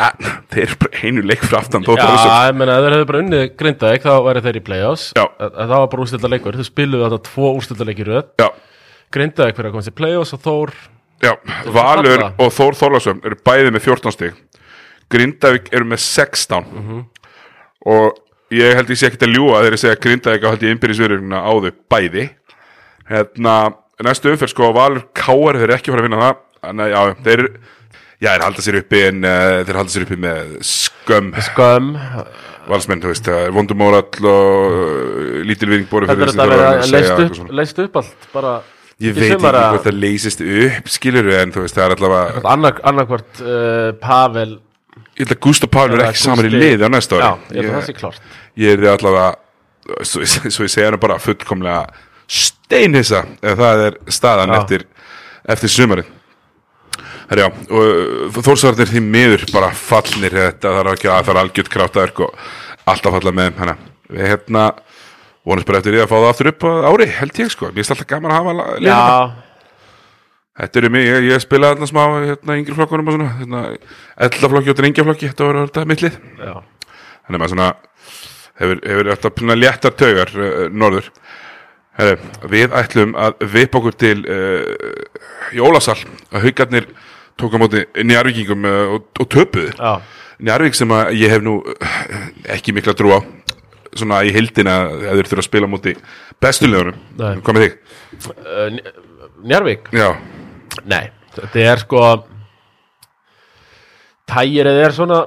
að, þeir eru bara einu leik frá aftan Já, ég meina, ef þeir hefðu bara unnið grindaðik þá væri þeir í playoffs. Já. Það var bara úrstölda leikur, þau spiluðu þetta tvo úrstölda leikir röð. Já, Grindaðik fyrir að komast í playoffs og Þór Já, Valur falla. og Þór Þorlarsson eru bæði með 14 stig. Grindavík eru með 16 og ég held ég sé ekkert að ljúga þegar ég segja að Grindavík á held ég innbyrðisverðurinn á þau bæði. Hérna, næstu umferð sko Valur Káar þeir eru ekki að fara að vinna það. Að já, þeir já, þeir halda sér uppi en uh, þeir halda sér uppi með skömm. Skömm. Valsmenn, þú veist, uh, vondumórall og uh, lítil vinning bóru fyrir þetta að vera leist upp, allt bara ég veit ekki hvort það leysist upp skilur en þú veist, það er allavega annar, annarkvort uh, Pavel Ég held að Gustaf er Eða ekki saman í liði á næsta ári. Já, ég held að það sé klárt. ég er allavega svo, svo ég segja hann bara fullkomlega steinhissa ef það er staðan Já. eftir, eftir sumarið Herjá, og þórsvarnir því miður bara fallnir þetta, það er ekki að það er algjört krátaverk og alltaf falla með hana. við hérna vonast bara eftir því að fá það aftur upp á ári, held ég sko, mér finnst alltaf gaman að hafa liðið Já, Þetta eru mig, ég, ég spilaði þarna smá hérna, yngri flokkunum og svona hérna, ellaflokki og drengjaflokki, þetta var þetta mittlið þannig að maður svona hefur, hefur alltaf svona léttar taugar uh, norður. Heru, við ætlum að vipa okkur til uh, Jólasal. Að haugarnir tók á móti Njarvíkingum uh, og, og töpuðu. Já. Njarvík sem að ég hef nú uh, ekki mikla trú á svona í hildina að þeir þurfa að spila móti bestulegunum, hvað með þig? Nj- Njarvík Já, Nei, þetta er sko Tægirið er svona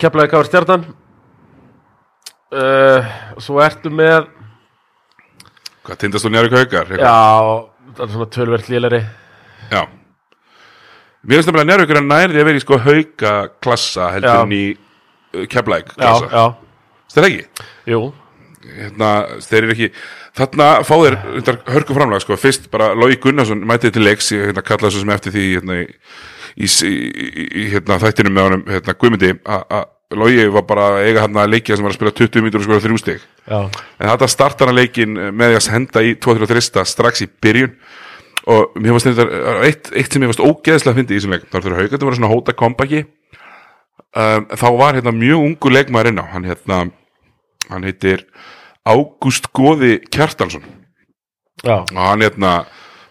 Keflaði káður stjarnan. Uh, Svo ertu með hvað tindast þú Njarvík haugar? Já, það er svona tölvert líleri Já. Mér finnst njárvíkur að nærði að vera í sko hauka klassa heldur en í uh, keflæk Já, klassa Það er ekki? jú. Hérna, þeir eru ekki Þarna fá þeir hörku framlag sko. Fyrst bara Lói Gunnarsson mætið til leiks Ég hérna, kallaði svo sem eftir því hérna, í, í, hérna, þættinum með honum hérna, Guðmundi. Að Lói var bara eiga hann að leikja sem var að spila 20 mínútur og skora þrjú stig. Já, En þetta startar hann leikin með því að henda í 2-3 strax í byrjun og mér fannst þetta eitt, eitt sem ég fannst ógeðslega að fyndi í þessum leik þar fyrir haugandi var svona að hóta kompaki um, þá var hérna mjög ungu leikmaður inn á. Hann hérna hann heitir Ágúst Góði Kjartansson. Já, og hann hérna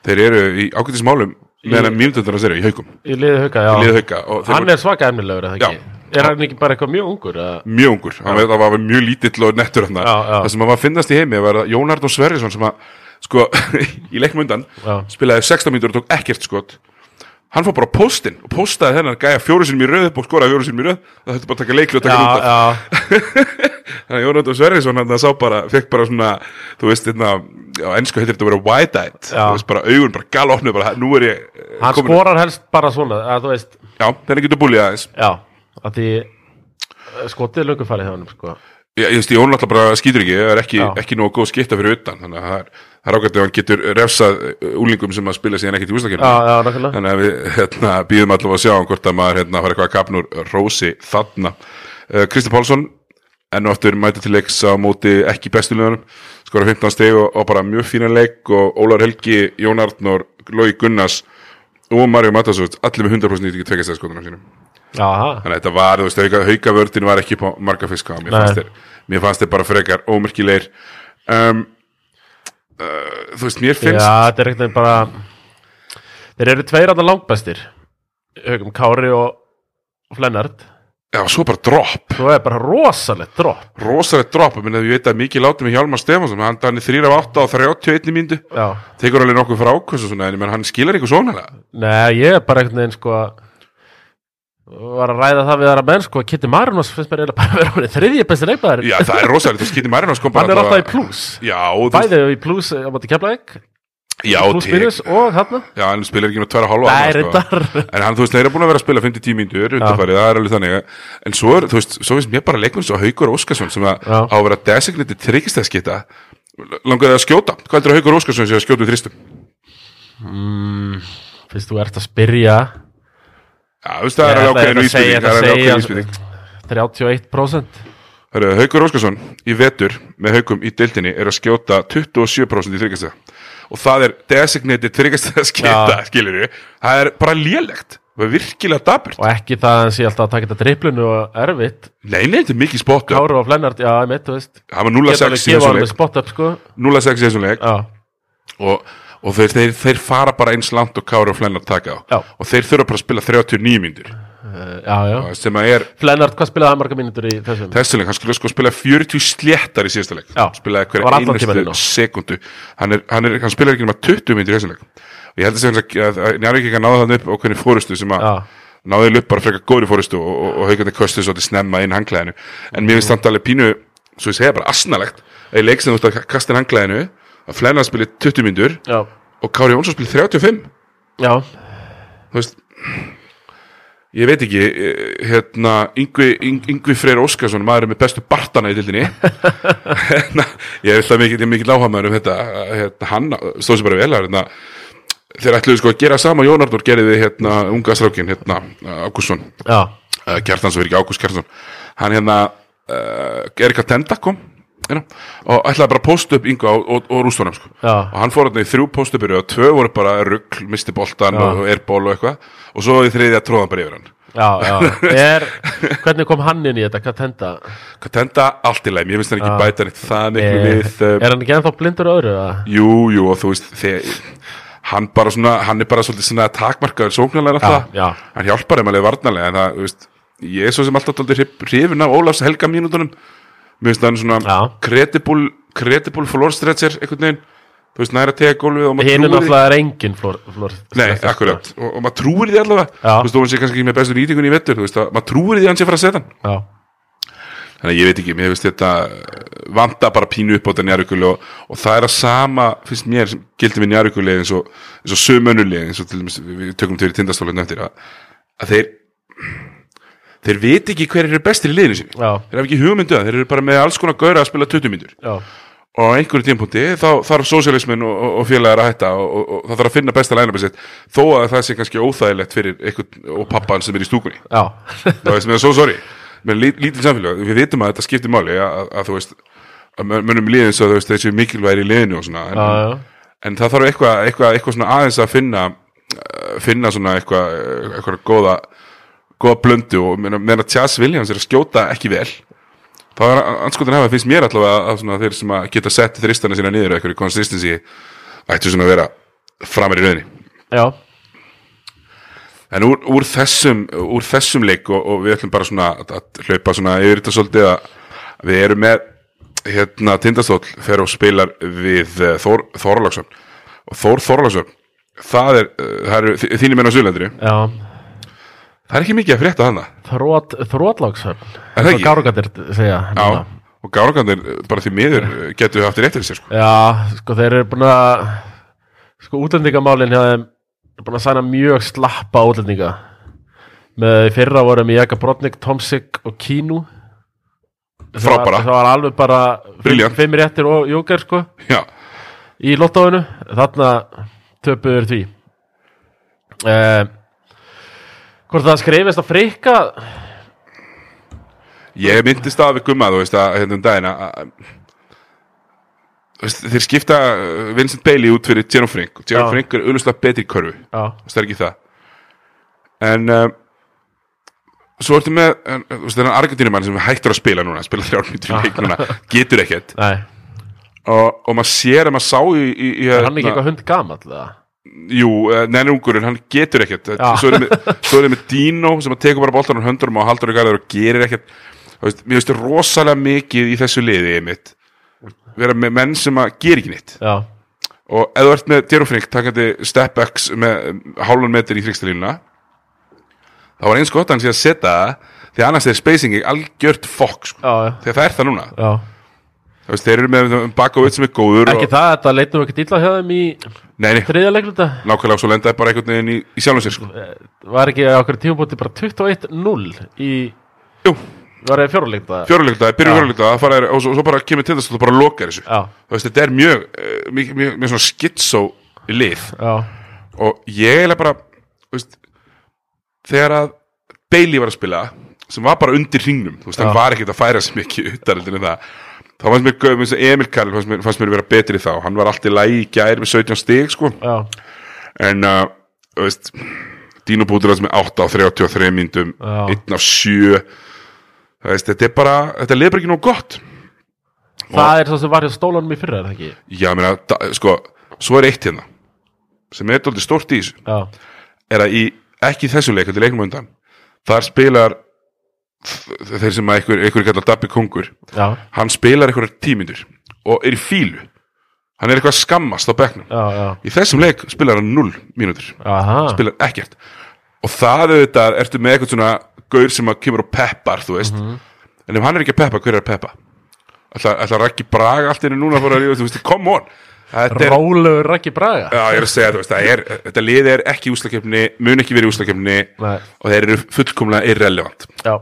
þeir eru í ágættis málum meðan mínútundar að þeirra í haugum í liði hauka, já. Og þeir Hann er svaka ekki? Er hann ekki bara eitthvað mjög ungur? eða? mjög ungur, hann var, var mjög lítill og nettur hann Já, já. það sem að finnast í heimi var að Jón Arnór Sverrisson sem að sko, í leiknum undan Já. spilaði 16 mínútur og tók ekkert skot. Hann fór bara á póstinn og póstaði þennan gæja fjóru sinni í röð upp og skoraði fjóru sinni í röð. Það þurfti bara að taka leikli og taka Já, já, þannig að Jón Arnór Sverrisson hann sá bara, fekk bara svona þú veist, hérna, á ennsku heitir þetta að vera wide-eyed. Já. þú veist, bara augun bara galopnu bara, nú er ég eh, hann kominn- skorar helst bara svona að þú veist, já, þennan getur búlið aðeins. Já að því eh, skotið er löngu farið hjá hann sko. Ég veist, Jón alltaf bara skýtur ekki, það er ekki, ekki nógu góð skipta fyrir utan, þannig að það er, ágætt ef hann getur refsað úlingum sem að spila síðan ekkert í Já, ústakefni. já, nákvæmlega Þannig að við hérna, býðum allavega að sjá um hvort að maður hérna, fara eitthvað að kapnur rósi þarna. Uh, Kristi Pálsson, enn og aftur mæti til leiks á móti ekki bestulegunum, skora 15 steg og, og bara mjög fínan leik og Ólar Helgi, Jón Arnór, Lói Gunnars og Mario Matasovits, allir með 100% nýtt ekki tvekastæðskotunum sínum. Já, ha. Þannig að þetta var, þú veist, hauka, haukavördin var ekki á marga fiska mér fannst, þeir, mér fannst þeir bara frekar ómerkilegir. Um, uh, Þú veist, mér finnst Já, þetta er eitthvað bara Þeir eru tveir annar langbæstir Haugum Kári og, Flennard Já, svo bara dropp, Svo er bara rosalegt dropp. Rosalegt dropp. Minna að ég veit að mikið látið með Hjálmar Stefansson hann hann er 3 af 8 á 31 mínútu. Já, tekur alveg nokkuð frá svona en hann skilar ykkur svona. Nei, ég er bara einhvern veginn sko var að ræða það við aðra menn sko Kitty Marinos finnst mér eiginlega bara að vera orðið þriðji besti leikmaður Já, það er rosalegt, þú skýtir Marinos kom bara Hann er alltaf í plus. Já, og þú veist, Bæði í plus á móti já, Plus minus og þarna. Já, hann spilar ekki með 2 halva Nei, sko. reyndar. En hann, þú veist, þeir eru búin að vera að spila 50 mínútur undanfarið, það er alveg þannig. En svo, er, þú veist, svo finnst mér bara leikmenn svo Haukur Óskarsson sem að á að vera designated tryggstæðskita Langaði að skjóta, það er alveg ákveðin vísbyrning Það er alveg ákveðin vísbyrning 31% Hörru, Haukur Óskarsson í vetur með Haukum í deildinni er að skjóta 27% í þryggastæða og það er designated þryggastæðskita, Já. skilur við Það er bara lélegt, það er virkilega daburt Og ekki það að hann sé alltaf að taka þetta driplunu og erfitt. Nei, nei, þetta er mikið spottu Káru og Flennard, já, ég mitt, þú veist. Það var Geta 0-6 alveg í þessum leik. spot up, sko. 0-6 í þessum leik. Og, og þeir, þeir, þeir fara bara eins langt og Kári og Flennar taka á. Já. og þeir þurfa bara að spila 39 mínútur. Uh, sem að er Flennard, hvað spilaði hann marga mínútur í þessum? þessu leik, hann skulle sko spila 40 sléttar í síðasta leik. Já. spilaði hverja einustu sekundu. Hann, er, hann, er, hann spilaði ekki nema 20 mínútur í þessu leik. Og ég held að segja að, að Njarvík ekki náði þannig upp og hvernig fórustu sem að náði upp bara frekar góðri fórustu og, og, og haugandi kostu svo til snemma inn hangklæðinu en mér finnst það alveg pínu svo ég segja bara asnalegt að í leik sem þú ert að kasta inn hangklæðinu að Flennar spili 20 mínútur. Já, og Kári Jónsson spili 35 já. Þú veist ég veit ekki eh, hérna Yngvi, Yng- Yngvi Freyr Óskarsson maður með bestu bartana í dildinni hérna, ég er það mikið, mikið láhamæður um þetta hérna, hann stóð sér bara vel hérna, þeir ætluðu sko að gera sama Jón Arnór gerði hérna unga strákin hérna Ágússon, Já, uh, Kjartans verið ekki Ágúst Kjartansson. Hann hérna uh, Erika Tenda kom og ætlaði bara að posta upp Yngva og, og, og rústunum sko. Og hann fór hann í þrjú póstupir og tvö voru bara rugg, misti boltan Já. og airból og eitthvað. Og svo í þriðja tróðan bara yfir hann. Já, er, Hvernig kom hann inn í þetta, hvað tenda? hvað tenda allt í læm, ég finnst hann ekki bæta neitt það miklu við uh, er hann ekki ennþá blindur öðru? eða? jú, jú og þú veist þegar, hann bara svona, hann er bara svolítið svona takmarkaður sóknarlega alltaf hann hjálpar þeim alveg varnarlega en það, þú veist, ég er svo sem alltaf dálítið hrif- hrifinn af Ólafs helga mínútonum mér finnst hann svona credible, credible floor stretcher einhvern veginn, þú veist, næra tega gólfið og maður Hinn er trúir því. náttúrulega er engin flór, flór Nei, akkurat, og, og maður trúir því allavega. Já. Þú veist, þú veist, ég kannski ekki með bestu nýtingun í vettur Þú veist, að maður trúir því sé að fara að setja hann. Já, þannig að ég veit ekki, mér finnst þetta eh, vanta bara pínu upp á þetta njárvíkuli og, og það er að sama, finnst mér sem gildi með njárvíkuli eins og, eins og sömönuleg eins og til dæmis, við tökum til í að, að þeir veit ekki hver eru bestir í liðinu sinni Já, þeir hafa ekki hugmyndu að þeir eru bara með alls konar gauðra að spila 20 mínútur. Já, og á einhverju tímpúti þá þarf sósialismin og, og, og félagar að hætta og, og, og það þarf að finna besta lænabæð sitt. Þó að það sé kannski óþægilegt fyrir einhvern og pappan sem er í stúkunni. Það veist mér svo sorry. Með lí, lítil samfélag, við vitum að þetta skiptir máli að, að, að þú veist að mön- mönnum líðin svo veist þessi mikilværi í liðinu og svona en, já, en það þarf eitthvað, eitthvað svona aðeins að finna uh, finna svona eitthvað eitthvað góða, góða blöndu og meðan að Chas Williams er að skjóta ekki vel þá er anskotin hafa finnst mér allavega að svona þeir sem að geta sett þristana sína niður eitthvað í consistency ættu svona að vera framar í rauninni já. En úr, úr, þessum, úr þessum leik og, og við ætlum bara svona að, að hlaupa svona yfir þetta svolítið að við erum með hérna tindastóll fer og spilar við uh, Þór Þorlagsson og Þór Þorlagsson það er, uh, það eru þi- þínir menn á Suðlandri já. Það er ekki mikið að frétta hana Þrót, þrótlagsörn Er það ekki? Gárugandir segja Já, og gárangandir bara því miður getur haft rétt fyrir sér sko. Já, sko þeir eru búin að sko útlendingamálin hjá þeim er búin að sæna mjög slappa útlendinga með fyrra vorum í Jaka Brodnik, Tomsik og Kínu Það Frábæra. Það var alveg bara Brilliant. fimm réttir og jóker sko Já, í lottóinu þarna töpuður því eh, Hvort það skrifist að frikka? Ég myndist að við gumma þú veist að hérna um daginn að þeir skipta uh, Vincent Bailey út fyrir Jerome Frink og Já. Frink er auðvitað betri Já, það er ekki það. En um, svo ertu með en, þú veist, þennan Argentínumann sem er hættur að spila núna spila þrjármyndur í leik núna getur ekkert. Og, og maður sér að maður sá í, í, í er hann ekki eitthvað hund gamall eða? Jú, neina ungurinn, hann getur ekkert. Svo er, er með Dino sem að tekur bara boltan á höndurum og haldur í garður og gerir ekkert. Mér veist rosalega mikið í þessu liði mitt vera með menn sem að gera ekki neitt. Já, og ef þú ert með Djerofrink takandi stepbacks með um, hálfan metr í þrýkstalínuna þá var eins gott að hann sé að setja það því annars er spacingi algjört fokk sko. þegar það er það núna. Já. Þú veist, þeir eru með Bakovic sem er góður Ekki og, það, þetta leitum við ekki illa hjá þeim í nei, nei, þriðja leikluta nákvæmlega svo lendaði bara einhvern veginn í, í sjálfum sér sko. Var ekki á okkur tímabúti bara 21-0 í, jú, var það fjóruleikta, fjóruleikta fara er, og svo, svo bara kemur tindast og bara lokar þessu. Já, Þú veist, þetta er mjög, mjög, mjög, mjög svona skitsó lið. Já, og ég eiginlega bara þú veist, þegar að Bailey var að spila sem var bara undir hringnum þú veist, hann Já. var ekkert að færa sem ekki uttarildin en það þá fannst mér, gauð- eins og Emil Karl fannst mér, fannst mér vera betri þá, hann var alltaf lægi í gær með 17 stig sko. Já, en uh, þú veist Dino Bútulas með 8 á 33 myndum Já. 1 af 7 þú veist, þetta er bara þetta bara ekki nóg gott. Það er svo sem var hjá stólanum í fyrra, er það ekki? já, meina, da, sko, svo er eitt hérna sem er dóldi stórt í þessu. Já, er að í, ekki í þessum leik, þetta er leiknum á undan. Þar spilar þeir sem að einhver, einhver kallar Dabbi Kongur já, hann spilar einhverjar tímyndur og er í fílu hann er eitthvað að skammast á bekknum. Já, já, í þessum leik spilar hann 0 mínútur. Spilar ekkert. Og það auðvitað ertu með eitthvað svona gaur sem að kemur og peppar, þú veist? En ef hann er ekki að peppa, hver er að peppa? Ætla, ætla Raggi Braga allt inni núna rífa, þú veist, come on. Rólegur Raggi Braga. Já, ég er að segja, þú veist, er þetta lið er ekki úslakefni, mun ekki verið úslakefni og þeir eru fullkomlega irrelevant. Já,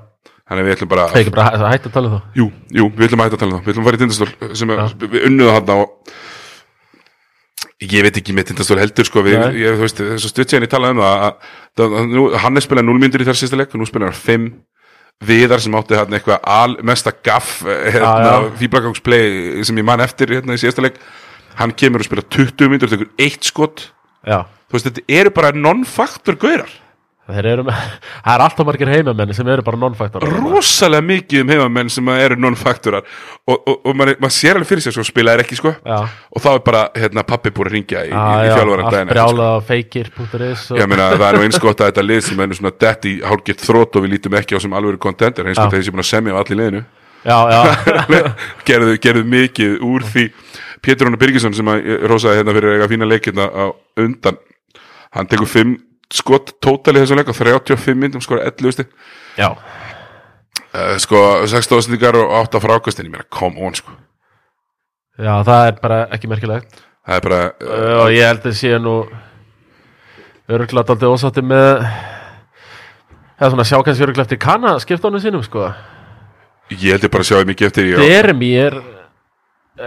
þannig að við ætlum bara það er ekki bara að hætta að tala um þá jú, jú, við ætlum að hætta að tala um það. Við ætlum að fara í tindastól sem er, við unnuðu hann og ég veit ekki með tindastól heldur sko, við, Nei. ég, þú veist, þess að stutt séðan ég talaði um það að, að, að hann er spilað 0 myndir í þar sísta leik og nú spilar hann 5 viðar sem átti hann eitthvað al, mesta gaff eh, hérna, já. fýblagangsplay sem ég man eftir hérna í síðasta leik. Hann kemur og spila 20 myndir og tekur eitt skot. Já, þú veist, þetta eru bara non-faktor gaurar eru Það er alltaf margir heimamenni sem eru bara non-faktor rosalega mikið um heimamenn sem eru non-faktorar og, og, og maður, maður sér alveg fyrir sér svo spilaðir ekki sko. Já, og þá er bara hérna, pappi búin að ringja í, já, í, allt daginn sko. það er nú eins gott að þetta lið sem er svona dett í hálfgett þrótt og við lítum ekki á sem alveg kontender eins og Já. þeir sem búin að semja á allir liðinu. Gerðu, gerðu mikið úr því. Pétur Rónar Birgisson sem að ég rósaði hérna fyrir að fína leikina á undan hann tekur 5 skott tótali þessum leik á 35 myndum skora 11 stig. Já, uh, sko, 6 stóðsendingar og 8 frákastin ég meina, come on sko. Já, það er bara ekki merkilegt. Það er bara, uh, og ég held að sé nú öruglega daldið ósátti með eða svona sjá kannski öruglega eftir kanna skiptónu sínum sko. ég heldur bara að sjá mikið eftir ég Deremi er ekkert,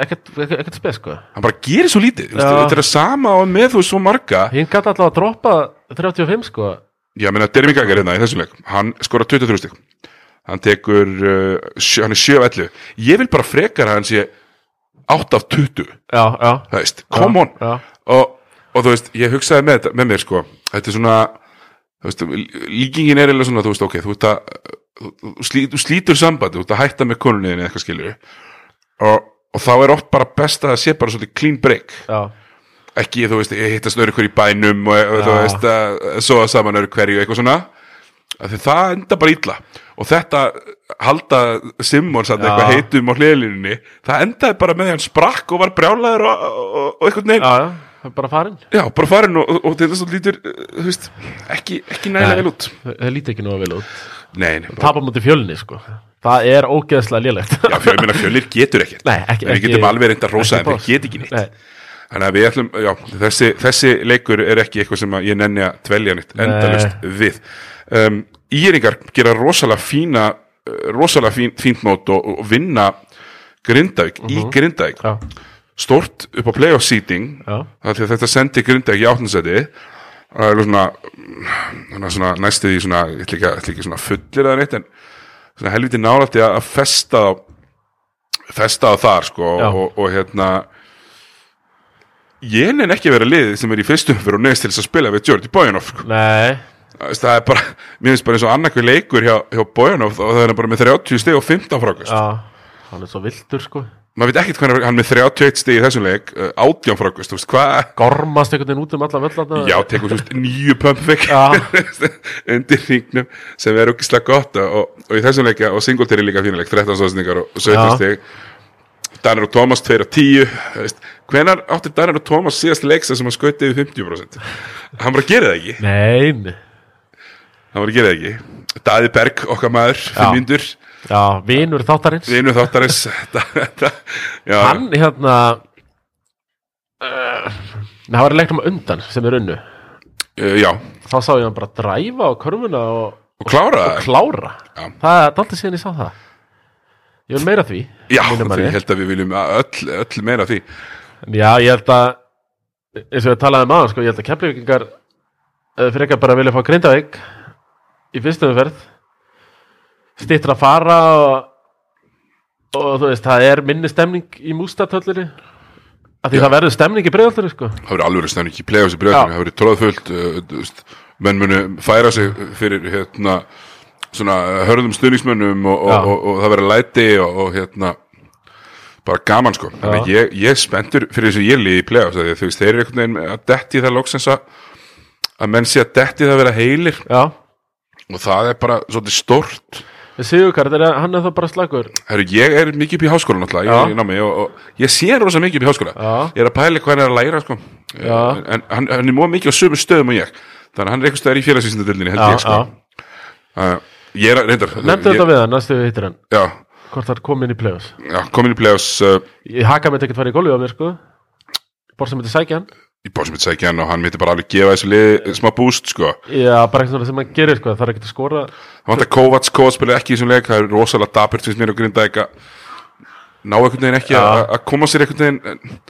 ekkert, spes sko. Hann bara gerir svo lítið, Já. þetta er að sama og með þú svo marga. Hinn gæti alltaf að droppa 35 sko. Já, meina, Dermi Gaggar hérna í þessum leik Hann skora 23 stík Hann tekur, uh, sjö, hann er 7 af 11 Ég vil bara frekar hann sé 8 af 20, já, já, veist, come on. já, og, og þú veist, ég hugsaði með, með mér sko Þetta er svona, veist, líkingin er eða svona, þú veist, ok Þú, að, þú, slí, þú slítur samband, þú veist að hætta með konunniðin eitthvað skilur og, og þá er oft bara best að það sé bara svolítið clean break. Já, ekki, þú veist, hittast öru hverju bænum og, og þú Já. veist, að sofa saman öru hverju eitthvað svona. Það enda bara illa. Og þetta halda Simmons að Já. eitthvað heitum á hliðlinni það endaði bara með því hann sprakk og var brjálaður og, og, og eitthvað neginn. Já, já, bara farin já, bara farin og, og, þetta lítur veist, ekki, ekki nægilega vel út. það líti ekki að vel út. Nei, nei, bara, tapa mútið fjölni sko það er ógeðslega lélegt já, fjölmina minna fjölir getur ekkert Nei, ekki- En við getum alveg reynda að ekki en boss. það get ekki Nei, Þannig að við ætlum, já, þessi, þessi leikur er ekki eitthvað sem að ég nenni að dvelja nýtt endalust við. Um, Íringar gera rosalega fína, uh, rosalega fín, fínt mót og, og vinna Grindavík í Grindavík. já, Stort upp á playoff seating, að þetta sendi Grindavík í áttinsæti. Það er svona, svona, svona næstu því svona, ég ætla ekki, svona fullir eða neitt, en svona helviti nálætti að festa festa á þar, sko, Já. og, og hérna, ég nenn ekki að vera liðið sem er í fyrstum fyrir og neðst til þess að spila við Jordi Bojanov sko. nei Það er bara, mér finnst bara eins og annarkvið leikur hjá, hjá Bojanov og það er bara með 30 stig og 15 frákast já, hann er svo vildur sko maður veit ekkert hvernig hann með 31 stig í þessum leik 18 frákast, þú veist, hvað gormast einhvern veginn út um alla völlana já, tekur þú veist nýju pumpfik undir hringnum sem er okkislega gott og, og í þessum leikja og Singletary líka fínuleik 13 stóðsningar og 17 Já. stig. Danir og Thomas 2 og 10 þú veist, hvenar átti Danir og Thomas síðast leiksa sem hann skauti yfir 50% hann bara gerir það ekki. Nei, nei. hann bara gerir það ekki. Daði Berg, okkar maður, fimm myndur já, vinur þáttarins. Einu þáttarins. Hann hérna uh, það var leiknum undan sem er unnu. Uh, já, þá sá ég hann bara dræfa á körfuna og, og klára. það klára. Já. það er alltaf síðan ég sá það. Ég vil meira því já, ég. held að við viljum öll, öll meira því. Já, ég held að eins og við talaðum um aðan, sko, ég held að kemplifingar uh, fyrir ekki að bara vilja fá Grindavík í fyrstum stýttur að fara og, og þú veist, það er minni stemning í mústatöllinni. Af því Já. það verður stemning í breiðaltinu, sko. Það verður alveg stefning í play-offs í Já. það verður tróðfullt uh, veist, menn munu færa sig fyrir hérna svona hörðum stuðningsmönnum og, og, og, og, það verður læti og, og hérna bara gaman sko. Að ég, ég spenntur fyrir þessu ég líði í play-offs að þeir eru einhvern veginn að detti það loksins að að menn sé að detti það að vera heilir. Já, og það er bara svolítið stórt en Sigurkart, er, hann er það bara slagur Heru, ég er mikið upp í háskóla náttúrulega ég, er í námi, og, og ég sé rosa mikið upp í háskóla. Já. ég er að pæla hvað hann er að læra sko. Já. en hann, hann er mjög mikið á sömu stöðum og ég. Þannig að hann er eitthvað stöðar í félagsvísindadildinni held ég sko. uh, ég er að reyndar Nefndu þetta við hann, næstu við hittir hann. Já, Hvort það er komin í play-offs. Já, komin í play-offs uh, Ég haka með ekkert farið í góli á mér, sko. Bort sem þetta sækja hann í bóðsum mitt sækja hann og hann myndi bara alveg gefa þessu lið smá boost sko. Já, bara eitthvað sem hann gerir, sko Það er ekkert að skora. Það vantar Kovacs, Kovacs spilaði ekki í þessum leik það er rosalega dapurt finnst mér og grinda ekki að ná einhvern veginn ekki að að koma sér einhvern veginn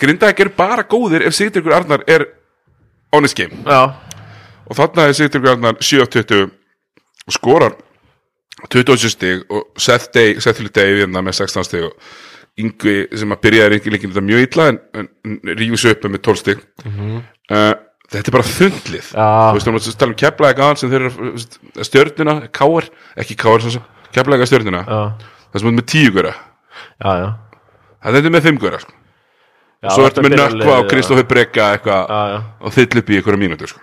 grinda ekki er bara góðir ef Sigtryggur Arnar er honest game. Já, og þarna er Sigtryggur Arnar 7-20 og skorar 27 stig og Seth Day Seth Day hérna með 16 stig og Yngvi sem að byrjaði líkinu þetta mjög illa en, en, en rífus upp með 12 stig. Uh, þetta er bara þundlið. Já. þú veist, þú tala um keflaði gáðan sem þeir eru veist, stjörnuna, káar ekki káar, keflaði stjörnuna. Já, það sem er með 10 góra það er með 5 góra sko. Já, svo ertu með nökkva og Kristoffer Breka eitthvað já og þill upp í einhverja mínútur sko.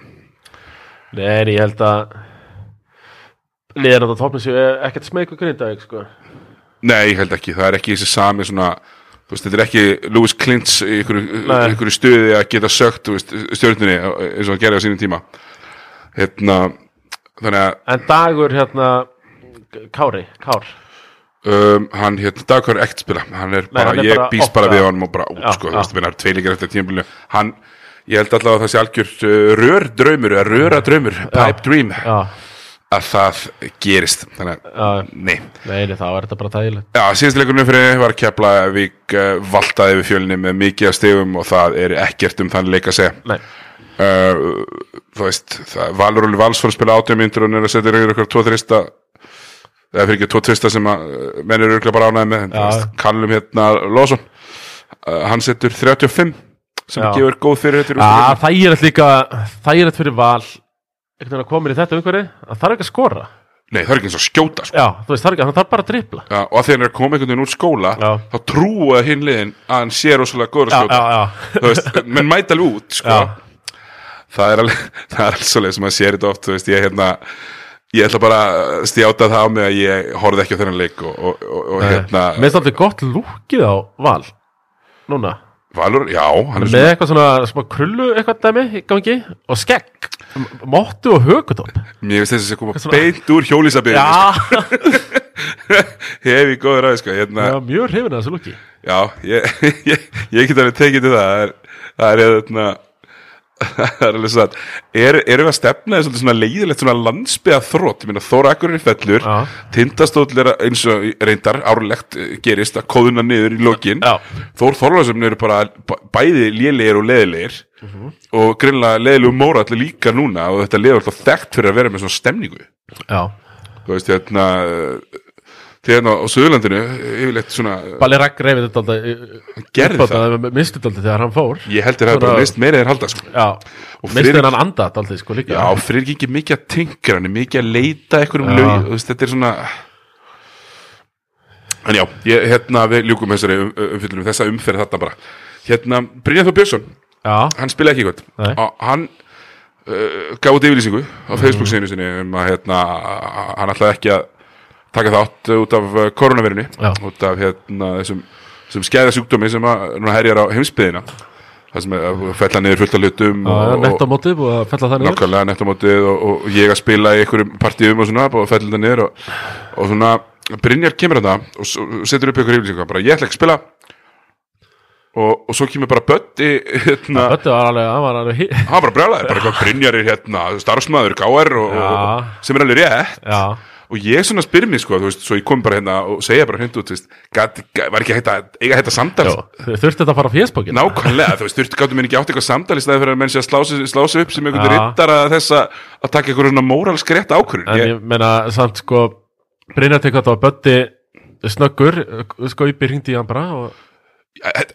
Nei, ég held að liðan á þetta topnum séu ekkert smeg við grindavík, sko Nei, ég held ekki, það er ekki þessi sami svona, þú veist, þetta er ekki Lewis Klintz í einhverju, Nei. stuði að geta sögt, þú veist, stjórnunni eins og hann gerði á sínum tíma. Hérna, þannig að En dagur hérna Kári, Kár. Um, hann hérna Dagkar ekkert spila. Hann er bara, hann er ég bara býst bara við honum og bara út Já, sko, þú veist, minna tvei líkar eftir tímabilinu. Hann, ég held allavega að það sé algjör uh, rör draumur, röra draumur pipe dream, Já, að það gerist. Þannig að, nei. Nei, þá er þetta bara þægilegt. Já, síðast leikurinn fyrir var Keflavík uh, valtaði við fjölni með mikið af stegum og það er ekkert um þann leik að segja. Nei, uh, þú veist, það, Valur Óli Vals fór að spila átjum myndur og er að setja reyður okkur tvo þrista eða fyrir ekki tvo þrista sem að uh, menn eru örgulega bara ánæði með veist, Kallum hérna Lósson uh, hann setur 35 sem Já. gefur góð fyrir þetta Já, úrslitum. þægilegt líka þægilegt fyrir val einhvern veginn að koma í þetta umhverfi að þarf ekki að skora. Nei, það er ekki eins og skjóta sko. Já, þú veist, þarf ekki, hann þarf bara að dripla Já, og að þegar hann er að koma einhvern veginn úr skóla Já. þá trúa hinn liðin að hann sé rosalega góður að skjóta. já, já. Þú veist, menn mæta alveg út sko. Það er alveg það er alveg svoleið sem maður sér þetta oft þú veist, ég hérna ég ætla bara að stjáta það á mig að ég horfði ekki á þennan leik og, og, og, og hérna Mér finnst alltaf gott lúkið á val Núna Valur, já, hann er Með svona eitthvað svona smá krullu eitthvað dæmi í gangi og skegg Mottu og högutopp mér finnst þess að koma svona- beint úr hjólísabyrðin Já, hef ég góður aðeins sko, hérna, já mjög hrifin að þessu lúki. Já, ég, ég, ég get alveg tekið til það það er, það er hérna er er, erum við að stefna svona leiðilegt svona landsbyða þrótt, ég meina Þóra Akurinn fellur Já. tindastóll er eins og reyndar árlegt eh, gerist að kóðuna niður í lokin Já. Þór Þorlarsson eru bara bæði lélegir og leðilegir Mhm. og greinlega leðilegu móra allir líka núna og þetta leður alltaf þekkt fyrir að vera með svona stemningu Já, þú veist hérna því hérna á Suðurlandinu yfirleitt svona Balli Ragg reyfið þetta alltaf Gerði það? Mistu þetta þegar hann fór. Ég heldur að það er bara mist meira en halda sko. Mistu Friðrik- hann anda alltaf sko líka. Já, fyrir ekki mikið að tingra hann, mikið að leita einhverjum Já. lög, veist, þetta er svona En já, ég, hérna við ljúkum þessari um, umfyllunum, þessa umferð þetta bara. Hérna, Brynjar Þór Björnsson, Já, hann spila ekki og hann uh, gaf út yfirlýsingu á Facebook sínu taka þátt út af koronavirunni Já. út af hérna, þessum, þessum skæða sjúkdómi sem að herjar á heimsbyðina það sem er að fella niður fullt af hlutum já nett á móti búið að fella það niður. Nákvæmlega nettamótið og, og ég að spila í einhverjum partíum og svona og fellur það niður og, og svona Brynjar kemur að það og og setur upp ykkur yfirlýsingu bara ég ætla ekki að spila. Og, og svo kemur bara Bötti hérna, Þetta var alveg, hann var alveg hann var bara brjálæði, bara eitthvað Brynjar er hérna starfsmæður og, og, Já. sem er alveg rétt. Já, og ég svona spyr mér sko, þú veist, svo ég kom bara hérna og segja bara hreint út, þú veist, gat, var ekki að eiga þetta samtal? Já Þurfti þetta að fara á fésbókin Nákvæmlega, þú veist, þurftu gáttum mér ekki átt eitthvað samtal í staði fyrir að menn sé að slá sig, slá sig upp sem einhvern Já. rittara þess að að taka einhverjum svona móralsk rétt ákvörðun? En ég, ég meina, samt sko Brynjar tekið þetta var Böddi snöggur sko uppi hringdi í hann bara og, ég,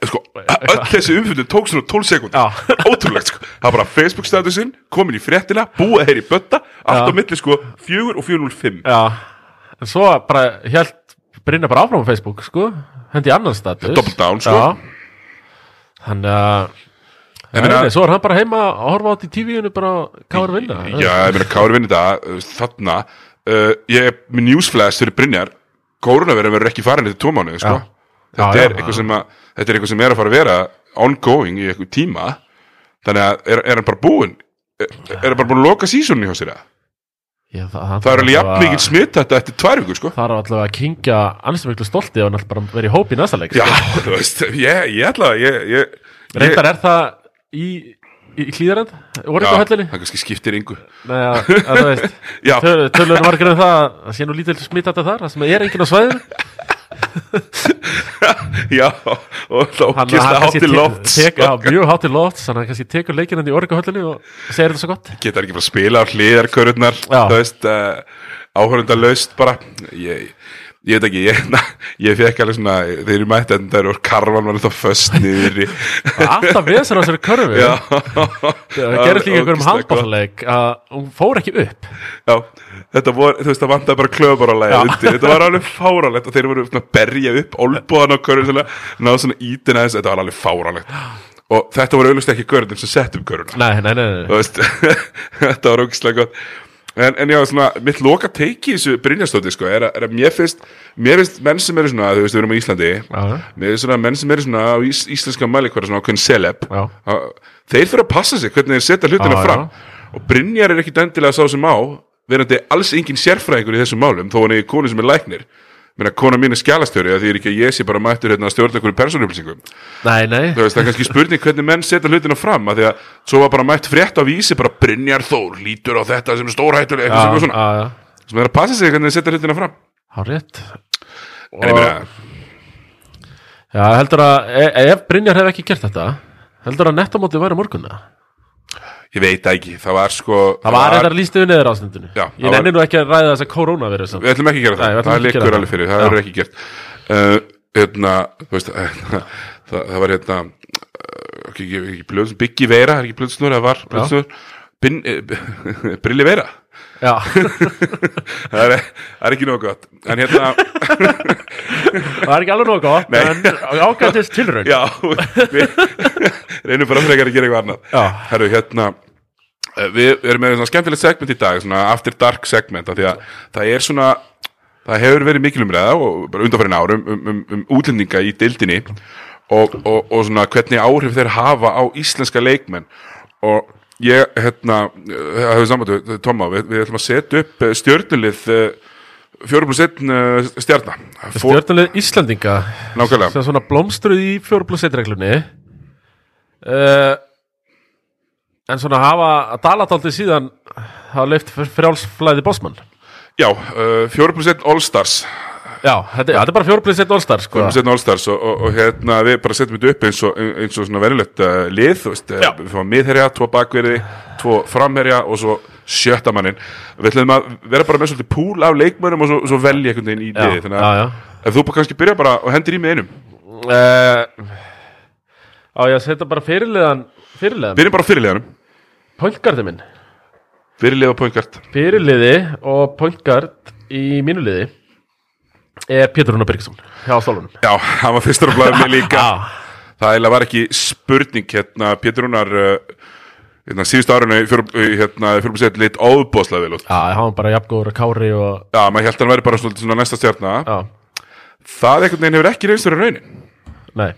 sko, öll þessi umfundin tók svona 12 sekúnd Já. ótrúlegt, sko, það var bara Facebook statusinn komin í fréttina, búið heyri bötta allt á milli, sko, 4 og 405 Já, en svo bara held Brynjar bara áfram á Facebook sko Hendi í annan status. Double down, sko. Já. Þannig að Ég meina- svo er hann bara heima að horfa átt í tífíunu bara er vinna Já, ég meina, Kári vinni þetta, þarna uh, ég er með newsflash fyrir Brynjar koronavirðin verður ekki farin tvo mánuði, sko. Já. Þetta, Já, já, er eitthvað sem að, þetta er eitthvað sem er að fara að vera ongoing í eitthvað tíma. Þannig að er, er hann bara búinn? Er, er hann bara búinn að loka sísónu hjá sér eða? Já, það, það er alveg jafn mikið smitt þetta eftir tvær vikur, sko. Það er allavega að kingja annars miklu stolti og hann er bara verið í hóp í næsta leik Já, sko. þú veist, ég, ég ætla að Reyndar er það í, í, klíðarend voru Já, þetta á höllinni það kannski skiptir yngu Nei, að, að það veist. Já, Töl, Tölur margir um það að sé nú lítil smitandi þar það sem er enginn á svæðinu já, og kannski hátti tek- loft tek- já, Mjög hátti loft Þannig að hann kannski tekur leikinn í orga höllinni og segir þetta svo gott. Geta ekki bara að spila á hliðarkörurnar uh, áhörunda laust bara. Ég, ég veit ekki, ég, na, ég fekk alveg svona þeir eru mætt endar og karvan var þá föst niður í Alltaf vesar á körfu. Já, Það gerist líka einhverjum handbólleik að hún fór ekki upp. Já, þetta voru, þú veist, vantaði bara klöfubarálega Já. undir, þetta var alveg fáralegt og þeir voru svona að berja upp olbúðan á körun til að ná svona ítina þess, þetta var alveg fáralegt og þetta voru auðvitað ekki körun sem sett upp veist, þetta var ógislega gott en, en já, svona, mitt loka teiki í þessu Brynjastóti, sko, er að, er að mér finnst mér finnst menn sem eru svona, þú veist, við erum á Íslandi Já, mér finnst svona menn sem eru svona á ís, íslenska mælikværa, svona Já. að- þeir þurfa að passa sig hvernig þeir setja hlutina Já, fram. Og Brynjar er ekki endilega sá sem á verandi alls engin sérfræðingur í þessum málum þó hann er konu sem er læknir Meina, kona mín er skjálastjóri að því er ekki að ég sé bara mættur hérna að stjórna einhverju persónuupplýsingum. Nei, nei. Þú veist, það er kannski spurning hvernig menn setja hlutina fram að því að svo var bara mætt frétt á vísi bara Brynjar Þór lítur á þetta sem er stórhættuleg eitthvað sem er svona, já, sem er að passa sig hvernig þeir setja hlutina fram. Há rétt. En ég meina, Já, heldur að e ef Brynjar hef ekki gert þetta heldur að nettamóti væri morgunna ég veit það ekki. Það var sko Það var þetta líst yfir neður ástundinu Já, Ég það nenni nú ekki að ræða þess að korona verið samt við ætlum ekki að gera við það, ætlum það það. alveg fyrir, það er ekki gert. Uh, hérna, þú veist það, það var hérna uh, ekki, ekki, ekki blöð, Biggi Veira, er ekki blöðsnur það var blöðsnur eh, Brilli Veira það er, það er ekki nóg gott. En hérna, það er ekki alveg nóg gott Nei. En ágæntist tilraun. Já við reynum bara frekar að gera eitthvað annað. Herru, hérna eh, við erum með svona skemmtilegt segment í dag svona after dark segment því að það er svona það hefur verið mikil umræða og bara undanfærin árum um, um, um útlendinga í dildinni og, og, og svona hvernig áhrif þeir hafa á íslenska leikmenn. Og ég, hérna það hefur samband, Tóma, við, við ætlum að setja upp eh, stjörnulið fjórum pluss einn eh, stjarna. Fór, Stjórnuleg Íslandinga nákvæmlega, sem svona blómstruð í 4 plus 1 reglunni. Uh, En svona hafa að dala dálítið síðan hafa leift frjálsflæði bósmann já, uh, fjórum pluss einn All-Stars Já, þetta, þetta er bara 4 plus 1 All-Star sko. Setjum All-Stars og, og, og hérna við bara setjum þetta upp eins og, eins og svona verulegt uh, lið, þú veist, Já. uh, við fáum miðherja, tvo bakverði, tvo framherja og svo sjötta mannin. Við ætlum að vera bara með svolítið púl af leikmönnum og svo, svo velja einhvern veginn í Já, liði, þannig já, að já. ef þú bara kannski byrja bara og hendur í með einum, Uh, á ég að setja bara fyrirliðan Fyrirliðan, byrjum bara fyrirliðanum, pointgardi minn fyrirlið og pointgart. Fyrirliði og pointgard í mínu liði er Pétur Rúnar Birgisson hjá stólunum Já, hann var fyrstur að blæða mig líka. Já, Það var ekki spurning, hérna, Pétur Rúnar, uh, hérna, síðustu í fjórum, í, hérna, lit óbóðslega vel út. já, hann var bara jafngóður að kári og Já, maður held að hann væri bara svona, svona næsta stjarna. Já, Það einhvern veginn hefur ekki reynst fyrir raunin. nei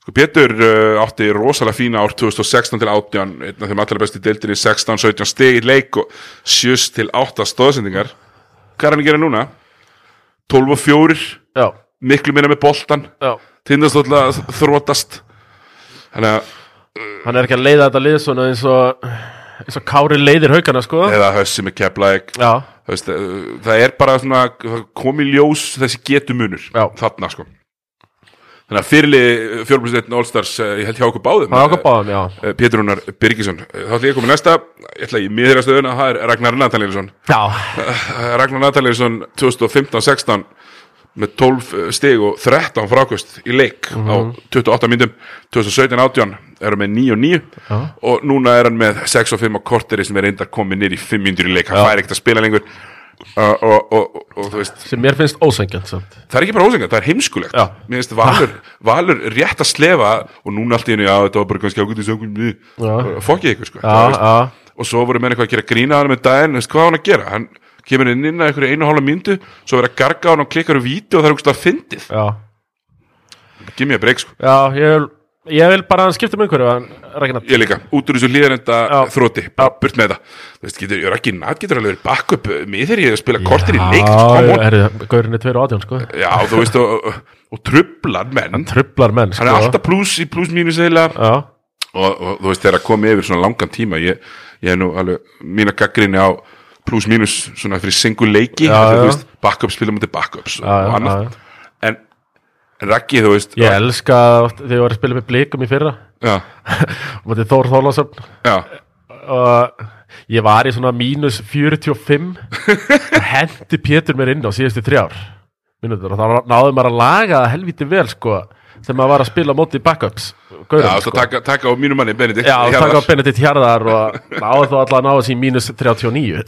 Sko Pétur uh, átti rosalega fína ár 2016 til 18 einn af þeim allar besti deildinni 16-17 steg í leik og 7 til 8 stóðsendingar hvað er hann að gera núna? 12 og 4 Já, miklu minna með boltan tindast alltaf þrótast þannig að Hann er ekki að leiða þetta lið svona eins og eins og kári leiðir haugana sko. Eða hössi með veist, uh, það er bara svona komi ljós þessi getu munur Já. þarna sko þannig að fyrirlið fjórblíðsveitin Allstars uh, ég held hjá okkur báðum hann ákvað báðum, já. Eh, Pétur Rúnar Birgisson. Þá ætla ég að koma næsta. Ég ætla í miðra stöðuna það er Ragnar Natalínsson Já, Ragnar Natalínsson 2015-16 með 12 stig og 13 frákvist í leik á 28 myndum 2017-18 er hann með 9 og 9 Já. og núna er hann með 6 og 5 á korteri sem er reyndar komið nýr í 5 myndur í leik. Já. fær ekkert að spila lengur og, og, og, veist. Sem mér finnst ósengjant samt. Það er ekki bara ósengjart, það er heimskulegt. Já. mér finnst Valur, Valur rétt að slefa og núna allt í henni, já þetta var bara kannski í sögum fokkið ykkur sko. Já, já, og svo voru menn eitthvað að gera grína hann með daginn, veist, hvað hann að gera? Hann kemur inn inn að einhverju einu hálfa myndu svo verið að garga hann og klikkar úr víti og það er okkur að fyndið, gif mér að breyk sko. Já, ég vil, ég vil bara skipta um einhverju ég líka, út úr þessu líðarenda Já. þróti, bara burt með það þú veist, getur, ég er ekki nat, getur alveg bakk upp með er að spila kortir í leik come on. Já, gaurin er 2 og 18 sko. Já, þú veist, og, og, trublar menn. Trublar menn sko hann er alltaf pluss í pluss mínus eða og, og þú veist, þegar að koma yfir svona langan tíma ég, ég er nú alveg mína gaggrinni á pluss mínus svona fyrir single leiki Já, af því, já. þú veist, backup spila mútið backups og, annað. en, en Raggi, þú veist Ég elska þegar ég var að spila með blikum í fyrra. Já, Mótið Þór Þórlásöfn já, og ég var í svona mínus 45 og hendi Pétur mér inn á síðustu þrjár minútur og þá náði maður að laga það helviti vel sko þegar maður var að spila móti backups já, gaurum, svo taka, taka á mínu manni Benedikt Já, Hjarðar. taka á Benedikt Hjarðar og náðu þá alltaf að ná þessi í mínus 39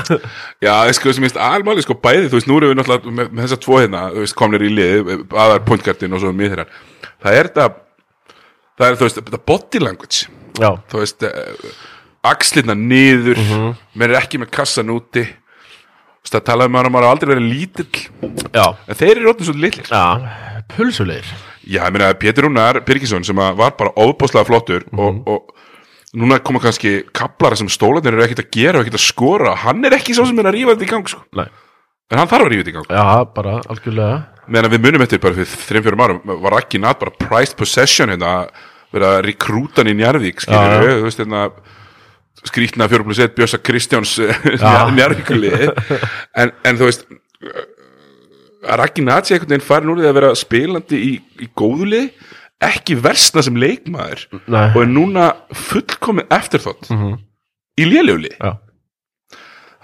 Já, sko, sem minnst almáli, sko, bæði, þú veist, nú erum við náttúrulega með, með þessar tvo hérna, þú veist, komnir í liði, aðar pointgartin og svo mið þeirra. Það er þetta, það er, þú veist, þetta body language, Já, þú veist, uh, axlirna niður, Mhm. mér er ekki með kassan úti, veist, það talaði um að maður aldrei verið lítill, já, en þeir eru róttin svo litlir. já pulsulegir Já, ég meina, Pétur Rúnar Birgisson sem var bara óbúslega flottur Mhm. og, og núna koma kannski kaplar sem stólarnir eru ekkert að gera og ekkert að skora hann er ekki sá sem er að rífa þetta í gang sko. Nei. en hann þarf að rífa þetta í gang Já, bara algjörlega meðan við munum eftir bara fyrir þreim fjórum árum var ekki nátt bara prized possession hérna vera að rekrúta hann í Njarðvík skilur við, þú veist hérna skrítna fjórum plus 1 Bjösa Kristjáns Já. Njarðvíkuli en, en þú veist að Raggi Natsi einhvern veginn farin úr því að vera spilandi í, í góðuli ekki versna sem leikmaður Nei. og er núna fullkomið eftirþótt í léljöfli Já,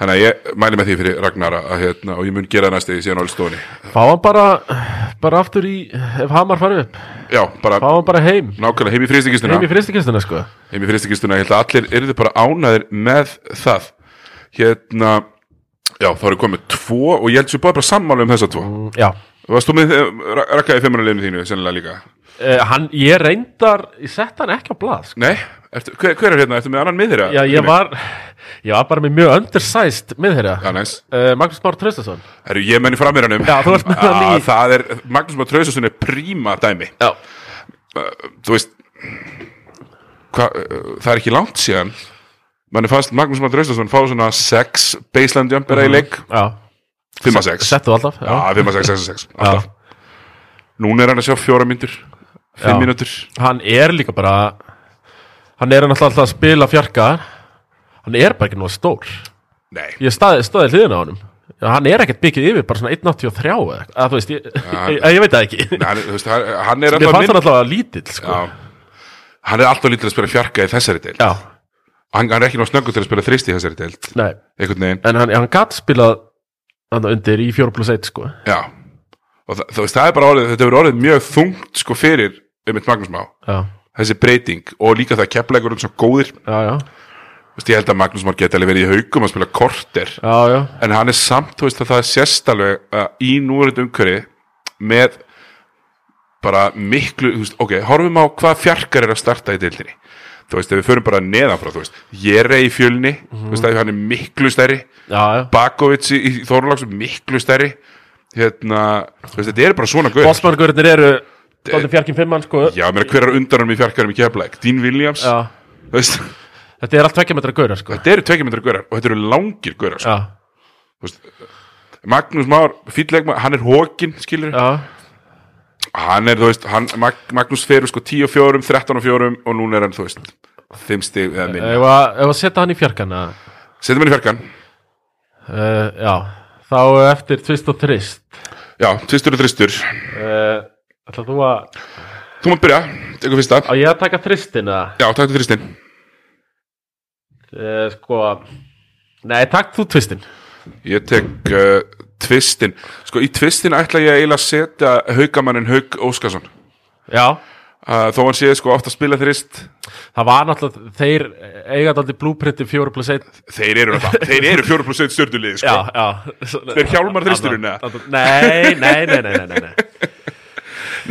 þannig að ég mæli með því fyrir Ragnar að, hérna, og ég mun gera það næstu í síðan áli stóni fá hann bara bara aftur í, ef Hamar farið upp. Já, bara fá hann bara heim. nákvæmlega heim í frístikistuna heim í fristikistuna sko. Heim í fyrstikistuna, ég held að allir eru bara ánaðir með það. Hérna já, þá eru komið tvo og ég held sér bara, sammála um þessa tvo. Mm, Já, varst þú með uh, rakkaði fimmarleginu þínu sennilega líka? Uh, hann, ég reyndar ég sett hann ekki á blað sko. nei, ertu, hver, hver er hérna, ertu með annan miðherja? Já, ég var ég var bara með mjög undersized miðherja já, næs, uh, Magnús Már Traustason. Herru, ég menn í framherjanum. Já, þú ert með hann í- það er, Magnús Már Trausason er príma dæmi. Já, þú veist hva, uh, það er ekki langt síðan manni fannst Magnús Már Trausason fá svona 6 baseline jumpera í leik. Já. 5 að 6 Settu alltaf Já, 5 að 6, 6 að 6 alltaf. Núna er hann að sjá fjóra myndur 5 Já. mínútur. Hann er líka bara Hann er hann alltaf að spila fjarka. Hann er bara ekki nú stór. Nei, Ég staði, staði hliðina á Já, hann er ekkert byggið yfir, bara svona 1.83 eða þú veist, ég, ég, ég, veit það ekki. Nei, hann, þú veist, hann, hann er alltaf hann alltaf lítill, sko. Já, hann er alltaf lítil að spila fjarka í þessari deil Já, hann, hann er ekki ná snöggur til að spila þrist í þessari deil nei. Einhvern veginn, En hann, hann gatt spilað hann undir í 4 plus 1, sko. Já. Og það, veist, það er bara orðið, þetta hefur orðið mjög þungt sko fyrir um eitt Magnús Má. Já, þessi breyting og líka það keppleikur um svo góðir, já, já, þú veist, ég held að Magnús Már geti alveg verið í haugum að spila korter. Já, já. En hann er samt, veist, að það er sérstalveg að í núrið umhverfi með bara miklu, veist, ok, horfum á hvað fjarkar er að starta í deildinni þú veist, ef við förum bara neðan frá, þú veist Jere í fjölni, þú veist, hann er miklu stærri. Bakovic í, í Þorláks miklu stærri. Hérna, þú veist, þetta er bara svona guð Bótsmannagurðir eru Dóttir fjarkinn fimmann, sko. Já, mér er undan hann í fjarkarum í keflæk Dean Williams, þú veist. Þetta er allt tvekja metra gaurar, sko. Þetta eru tvekjumindra guðar og þetta eru langir guðar sko. Já, Magnús Már, fýtlegma, hann er hókin skilur, já, hann er, þú veist hann, Mag Magnús fer sko 10 og 4 13 og 4 og núna er hann, þú veist 5 stig eða minna, ef að, ef að setja hann í fjarkan uh, setjum hann í fjarkan. Já, þá eftir tvist og trist. Já, tvistur og þristur uh, Ætla þú að þú mátt byrja, tekur fyrsta. Á ég að taka tristin eða? Já, takk til þristin uh, Sko Nei, takk þú tvistin Ég tek uh, tvistin. Sko í tvistin ætla ég eiginlega að setja haugamannin Haug Óskarsson. Já, uh, Þó hann sé sko ofta að spila þrist. Það var náttúrulega Þeir eiga daldi blúprinti 4 plus 1 Þeir eru eru 4 plus 1 stjörnulið sko. Já, já. Þeir hjálmar þristurinn, eða? Nei, nei, nei, nei, nei, nei, nei.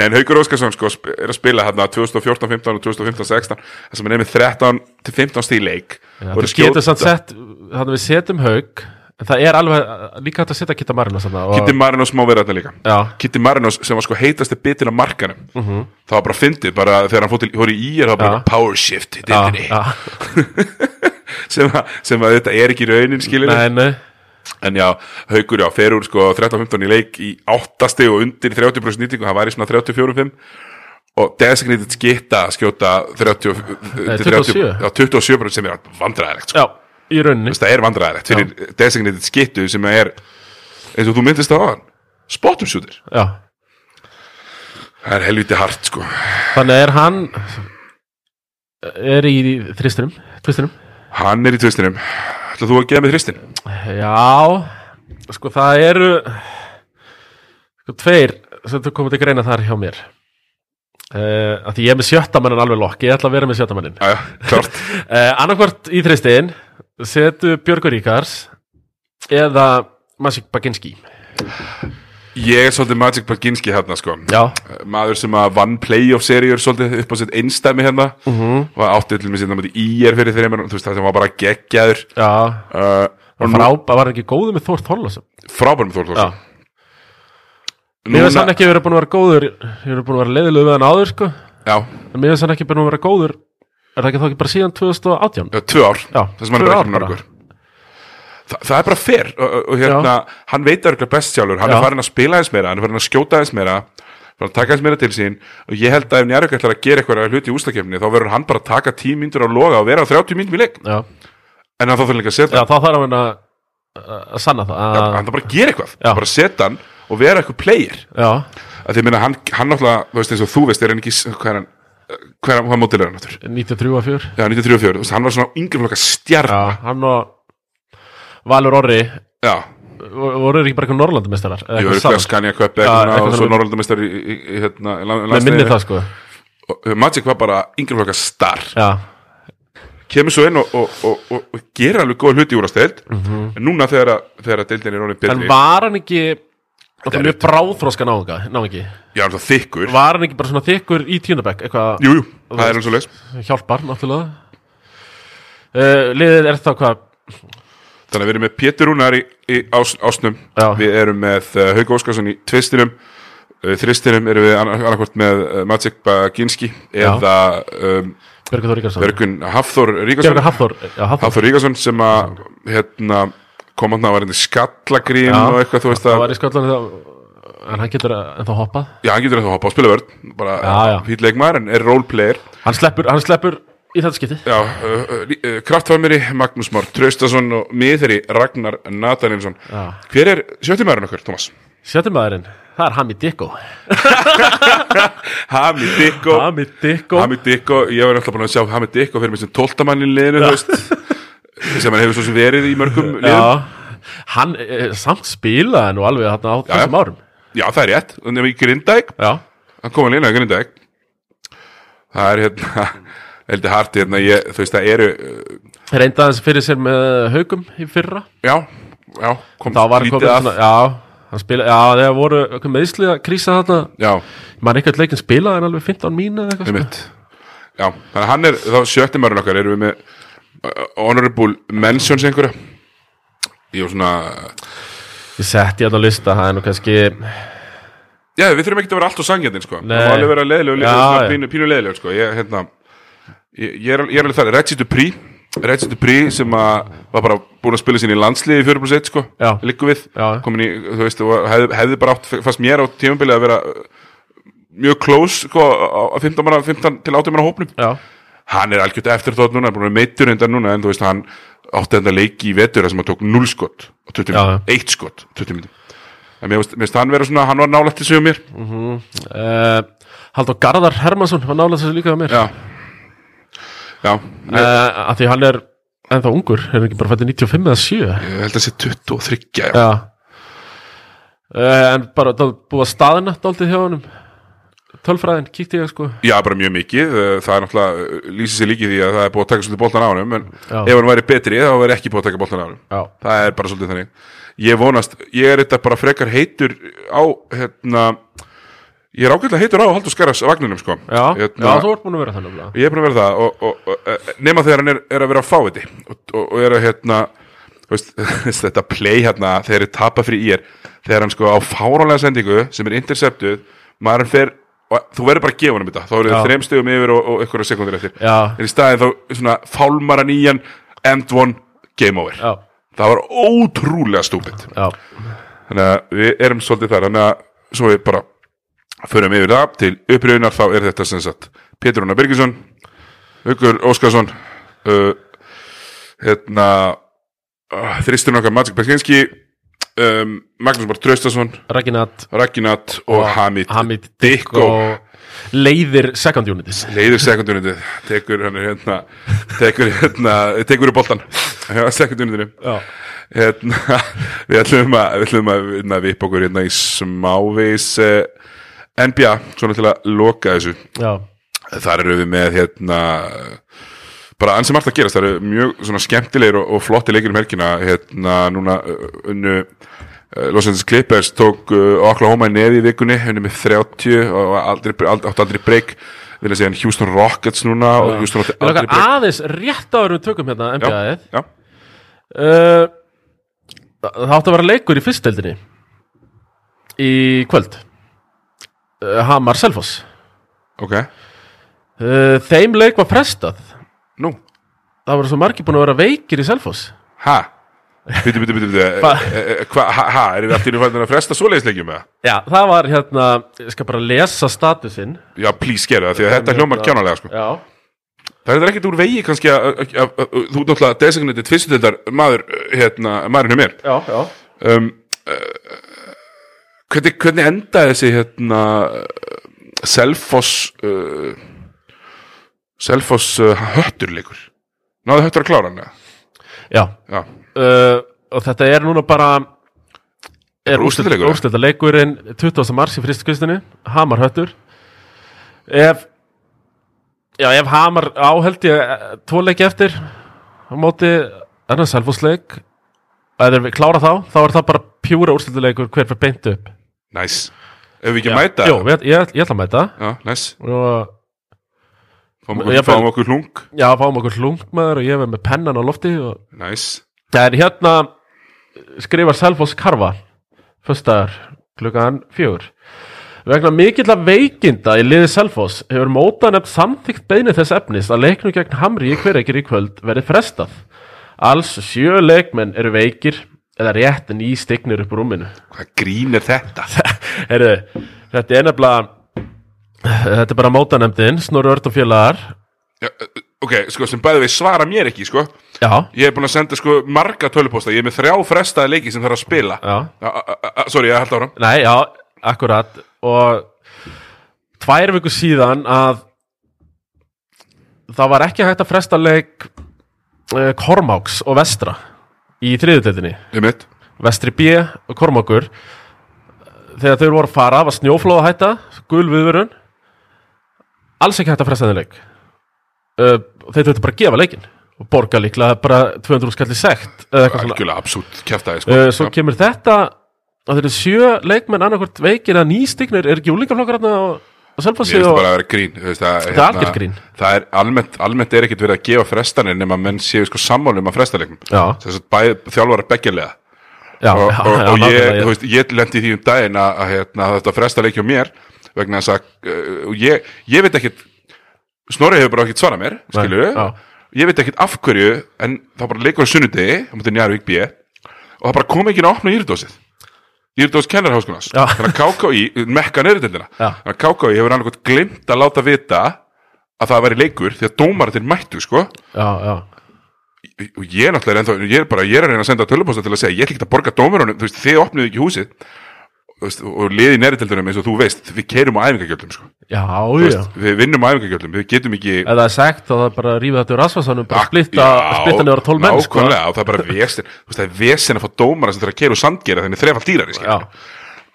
En Haugur Óskarsson sko er að spila hérna 2014-15 og 2015-16 Það sem er nefnir 13 til 15 stíl leik. Já, Og er Þú að getur samt sett Þannig að við setjum haug En það er alveg líka hægt að setja Kitta Marino og, Kitty Marinos má vera þetta líka. Já, Kitty Marinos sem var sko heitasti bitin á markanum. Það var bara fyndið, bara þegar hann fór í í er það bara Mhm. Power shift sem, að, sem að þetta er ekki raunin skilur Nei, nei. En já, Haukur já, fer úr sko 13-15 í leik í 8 stig og undir 30% nýtingu, það var í svona 34-5 og designated skitta skjóta 30, Nei, til 30 27. já, 27% sem er vandræðilegt sko. Já, í rauninni. Það er vandræðilegt fyrir designated skittu sem er eins og þú myndist það á hann Já, það er helviti hart sko. Þannig er hann Er í þristinum Tvistinum? Hann er í tvistinum, ætla þú að gefa mig þristin Já, sko það eru sko tveir sem þú komið til greina þar hjá mér. Uh, að því ég er með sjöttamannin alveg lokk, ég ætla að vera með sjöttamannin já, já, klart uh, annarkvort í þristin setu Björgur Ríkars eða Masik Baginski? Ég er svolítið Magic Baginski hérna sko. Já, maður sem að vann playoff-seríur svolítið upp á sitt einstæmi hérna. Uh -huh. og átti til með sinna með í er fyrir þeim þú veist það sem var bara geggjaður. Uh, og Frába var ekki góður með Þór Þorlásson frábærum Þór Já, Þórsson mér finnst hann ekki verið að vera góður ég er búin að vera leiðilegu við hann áður sko. Já, en mér finnst hann ekki búin að vera góður Er það ekki þá ekki bara síðan 2018? Já, tvö ár, Já, sem hann tvö er ár ekki bara. nörgur Þa, það er bara fair og, og, hérna, hann veit það ekki best sjálfur. Hann Já. er farin að spila eins meira, hann er farin að skjóta eins meira farin að taka eins meira til sín. Og ég held að ef Njarvík ætlar að gera eitthvað hluti í ústakefni þá verður hann bara að taka 10 mínútur á loga og vera á 30 mínútur í leik. Já, en hann þá þarf líka að setja já þá þarf hann að, að sanna það. Hann, að, hann þarf bara að gera eitthvað, Já. bara að setja hann og vera eitthvað player. Já, að því minna hann, hann náttúrulega, þú veist eins og þú veist er hann ekki, hvað er hann er hann, hvað mótil er hann aftur? 93 að 4 Já, 93 þú veist, hann var svona yngri flokka stjarn Já, hann og Valur Orri. Já, voru ekki bara eitthvað Cup Já, eitthvað eitthvað og svo þannig. Norraldamestari í, hérna, Með minni það sko. Magic var bara yngri flokka star. Já, kemur svo inn og, og, og, og, gerir alveg góð hluti úr að steld en núna þegar, að- deildin er orðin Mhm. en betri var hann ekki Það er er mjög bráðþróska náunga, ná ekki? Já, það þykkur? Var hann ekki bara svona þykkur í Eitthvað? Jú, jú, það er eins og leis hjálpar, náttúrulega. Uh, Liðið er þá hvað? Þannig að við erum með Pétur Rúnar í, í ás, ásnum. Já. við erum með uh, Hauk Óskarsson í tvistinum. Uh, þristinum erum við annarkvort með Magic Baginski eða um, Björgun Hafþór Ríkarsson Hafþór Hafþór. Ríkarsson sem að hérna, kom hann að var eitthvað skallagrím Já, og eitthvað þú veist Það að var í sköllan En hann getur ennþá hoppað. Já, hann getur ennþá að hoppa á spilavörn bara fýt leikmaður en er roleplayer. Hann sleppur, hann sleppur í þetta skipti Já, uh, uh, uh, kraftfamiri Magnús Már Traustason og miðri Ragnar Nathanielsson Já. Hver er sjöttumæðurinn okkur, Thomas? Sjöttumæðurinn, það er Hami Dikko. Hami Dikko. Hami Dikko. Hami Dikko, ég var alltaf búin að sjá Hami Dikko fyrir mig sem tóltamann í liðinu, þú veist sem hann hefur svo sem verið í mörgum liðum. Já, hann eh, samt spilaði nú alveg þarna á já. þessum árum. Já, það er rétt, þannig að við Grindæk Já, hann kom að lína í Grindæk það er hérna heldur hart hérna, ég, þú veist, það eru uh, reynda hans fyrir sér með haugum í fyrra. Já, já, kom Þá var lítið komið svona, já hann spila, já, þegar voru eitthvað meðsli að krísa þarna. Já, mann eitthvað leikin spilaði hann alveg 15 mínu eða eitthvað sko. einmitt já, þannig að hann er, þá sjöttumæðurinn okkar erum við með honorable mentions einhverja ég var svona Ég setti hann á lista, það er nú kannski Já, við þurfum ekki að vera allt og sangjandinn sko. Það má alveg vera svona já. pínu, pínu leiðilegur sko. ég, hérna, ég, ég, er, ég er alveg það Reggie Dupri Reggie Dupri sem að var bara búin að spila sín í landsliði 4 plus 1 sko, líku við Já. komin í, þú veist, hefði, hefði bara átt fast mér á tímabili að vera uh, mjög close sko, á á 15, manna, 15 til 18 manna hópnum Já, hann er algjört eftir þótt núna, er búin að meittur undan núna en þú veist, hann átti þetta leiki í vetur sem hann tók 0 skott á 20 Já, já. mínútur, 1 skott á 20 mínútur en mér finnst hann vera svona, hann var nálægt sig um mér. Uh, Haldur Garðar Hermansson var nálega þessu líka að mér. Já. Já, uh, að því hann er ennþá ungur, er hann ekki bara fættið 95 eða 7 ég held að sé 23 já. Já. Uh, En bara það búið að staðina dálítið hjá honum Tölfræðin, kíkti ég sko. Já, bara mjög mikið. Uh, Það er náttúrulega, uh, lýsir sér líkið því að það er búið að taka svolítið boltan á honum En Já. ef hann væri betri, þá væri ekki búið að taka boltan á Já, Það er bara svolítið þannig. Ég vonast, ég er þetta bara frekar heitur á, hérna Ég er ágætlega heitur á Haldur Skaras vagninum, sko. Já, hérna, já þú ert búin að vera þannig. Ég er búin að vera það og, og, og, og nema þegar hann er, er að vera fáviti og, er að hérna veist, þetta play hérna þegar er tapa fyrir ír þegar hann sko á fáránlega sendingu sem er interceptuð maður fer og þú verður bara að gefa hann þetta. Þá eru þið þreim stegum yfir og, og einhverja sekundir eftir. Já, en í staðin þá svona fálmar hann í hann end one, game over. Já, það var ótrúlega stúpid. Þannig að við erum svolítið þar. Þannig að svo við bara förum yfir það. Til uppröðunar þá er þetta sem sagt Pétur Rúnar Birgisson Ugur Óskarsson uh, hérna uh, þristurinn okkar Magic Peskinski um, Magnús Már Traustason Raginat og, Hamid, Hamid Dikko. Leiðir second unitið. Leiður sekundunitið tekur hann hérna tekur hérna tekur úr boltan hjá sekundunitinu Já, hérna, við ætlum að við ætlum að, hérna, vipa okkur hérna í smávegis uh, NBA, svona til að loka þessu. Já, þar eru við með hérna bara ansi margt að gerast, það eru mjög svona skemmtilegir og, og flotti leikir um helgina. Hérna núna uh, unnu uh, Los Angeles Clippers tók uh, Oklahoma í neði í vikunni, unnu með 30 og aldrei, aldrei, áttu aldrei breyk vil að segja Houston Rockets núna og Houston átti aldrei breyk aðeins rétt áður við tökum hérna NBA-ið já, uh, Það átti að vera leikur í fyrstdeldinni í kvöld. Uh, Hamar Selfoss. Ok. Uh, Þeim leik var frestað Nú, það voru svo margir búin að vera veikir í Selfoss. Ha? Býtu, býtu, býtu, býtu ha, erum við í fæðin að fresta svoleiðisleikjum með það? Já, það var hérna, ég skal bara lesa statusinn Já, please, geru það, því að þetta hljómar kjánalega, sko. Já, Það er ekkert úr vegi kannski að, þú náttúrulega designated fyrstutildar maður, uh, hérna, maðurinn hjá mér. Já, já. Um, uh, hvernig, hvernig endaði þessi hérna uh, Selfoss uh, Selfoss uh, hötturleikur náðu höttur að klára hann? Já, já, uh, og þetta er núna bara er úrslita leikurinn 20. mars í fristkustinu Hamar höttur. Ef já, ef Hamar áheld ég eh, tvo leiki eftir á móti enn Selfossleik. Og ef þeir klára þá, þá er það bara pjúra úrslita leikur hver fyrir beint upp. Næs ef við ekki Já, mæta Jú, ég, ég, ég ætla að mæta. Já, næs, og fáum okkur, fáum okkur hlung já, fáum okkur hlungmaður og ég verð með pennan á lofti og Það er hérna skrifar Selfoss Karfa fyrstaðar klukkan fjögur. Vegna mikill að veikinda í liði Selfoss hefur móta nefnt samþykkt beini þess efnis að leiknum gegn Hamri í hverekir í kvöld verið frestað. Alls sjö leikmenn eru veikir eða rétt en í stignir upp rúminu. Hvað grín er þetta? Heyrðu, þetta er nefnilega þetta er bara mótanemdin Snorri Örd og félagar. Já, uh, ok, sko, sem bæði við svara mér ekki, sko. Já, ég hef búin að senda, sko, marga tölupósta ég er með þrjá frestaði leiki sem þarf að spila. Já. Sorry, ég held áram Nei, já, akkurat. Og tvær vikur síðan að það var ekki hægt að fresta leik uh, Kormáks og Vestra í þriðutöldinni Ég mitt Vestri B og Kormákur. Þegar þau voru að fara var snjóflóða hætta gul viðvörun alls ekki hægt að fresta þenni leik. Uh, þeir þurftu bara að gefa leikin og borga líklega bara 200 skalli sekt eða eitthvað svona. Sko. uh, svo kemur þetta að þeir eru sjö leikmenn annarkvort veikir að nýstignir er ekki úlingaflokkar hérna á, á Mér Selfossi finnst og bara að vera grín veist, að, Það er algjört grín. Það er almennt, almennt er ekkit verið að gefa frestanir nema menn séu sko sammálum að frestalegnum Já. Þess að já, og, og, já, og ég, veist, ég lendi því um daginn að, að, hérna, að þetta fresta leikja mér vegna þess að uh, ég, ég veit ekkit Snorri hefur bara ekkit svarað mér skilur já. ég veit ekkit af hverju en það bara leikur á sunnudegi á mútið Njarvík B og það bara kom ekki að opna írdósið Írdós kennarháskólas Já. þannig að KKÍ, mekka neyritildina Já. þannig að KKÍ hefur annað glimt að láta vita að það væri leikur því að dómaratir mættu sko. Já, já, og ég er náttúrulega ennþá, ég er bara, ég er að reyna að senda tölupósta til að segja, ég ætla ekki að borga dómarunum þú veist, þið opnuðu ekki húsið og liði nærtildunum eins og þú veist við keirum á æfingagjöldum, sko. Við vinnum á æfingagjöldum, við getum ekki ef það er sagt þá það er bara að rífa þetta úr rasvarsanum bara Ak- splitta, á 12 menn sko. það er bara vesen það er vesen að fá dómara sem þarf að keira og sandgera þannig þrefald skilur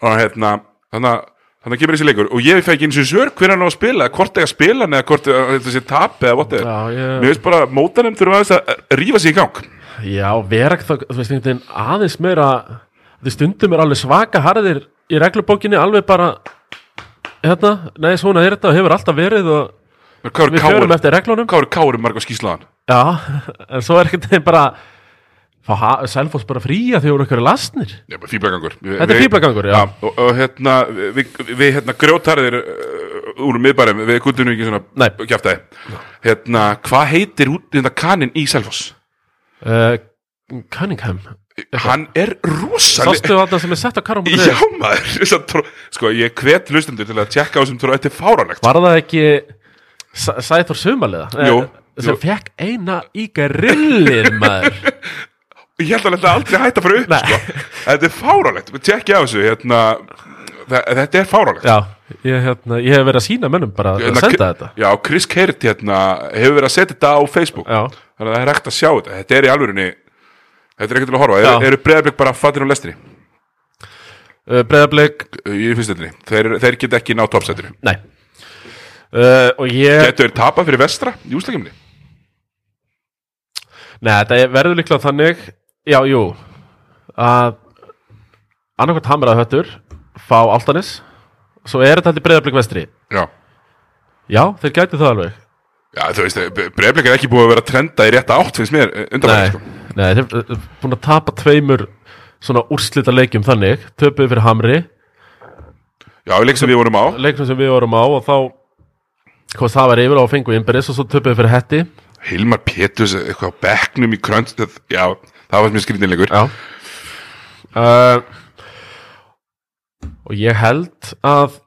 og hérna, þannig að að kemur þessi leikur. Og ég fæ ekki eins og svör hver hann á að spila, hvort eiga að spila hann eða hvort þetta sé tap eða já, mér ég, veist bara, mótanum aðeins að rífa í reglubókinni alveg bara hérna, nei, svona er þetta og hefur alltaf verið og eru við káur, eftir reglunum hvað eru káur marga skýslaðan? Já, en svo er ekkert þeim bara fá Selfoss bara fría þegar voru ykkur lasnir Já, bara fíblagangur Þetta er fíflagangur, já. og, og hérna, við, við hérna grjótarðir uh, úr miðbærum, við kuldum ekki svona Nei. kjaftaði Hérna, hvað heitir út hérna kaninn í Selfoss? uh, Cunningham Hann er rosalega Sástu þarna sem er sett á karum Já maður, að sko ég hvet hlustundur til að tjekka á þessum trú, þetta er fáránlegt. Var það ekki Sæ- Sæþór Sumaliða Jú, sem jú. fekk eina í grillið maður. Ég held að þetta aldrei hætta að fara upp sko. Þetta er fáránlegt, tjekkja á þessu hérna, Þetta er fáránlegt. Já, ég, hérna, ég hef verið að sína mönnum bara að Hérna, senda þetta. Já, Chris Kert hérna, hefur verið að setja þetta á Facebook. Já, Þannig að það er hægt að sjá þetta. Þetta er í alvörinni Þetta er ekki til að horfa. Eru, eru breyðarblik bara fattir á lestinni uh, Breiðablik í fyrstöldinni þeir, þeir geta ekki ná toppsætinu Nei. Uh, Og ég Getur þeir tapað fyrir vestra í úsleikimni Nei, þetta er- verður líklega þannig Já, jú. Að annarkvæmt hamraði höttur fá Altanis svo er þetta heldur breyðarblik vestri. Já. Já, þeir gæti það alveg. Já, þú veist, breyðarblik er ekki búið að vera trenda í rétta átt finnst mér undan Nei, sko. Nei þeir eru búin að tapa tveimur svona úrslita leikjum þannig. Töpuðu fyrir Hamri. Já, leik sem við vorum á. Leiknum sem við vorum á og þá hvað það var yfir á að fengu innbyrðis og svo töpuðu fyrir Hetti. Hilmar Pétus eitthvað á bekknum í krönd já, það var mjög skrítinleikur Já. Uh, Og ég held að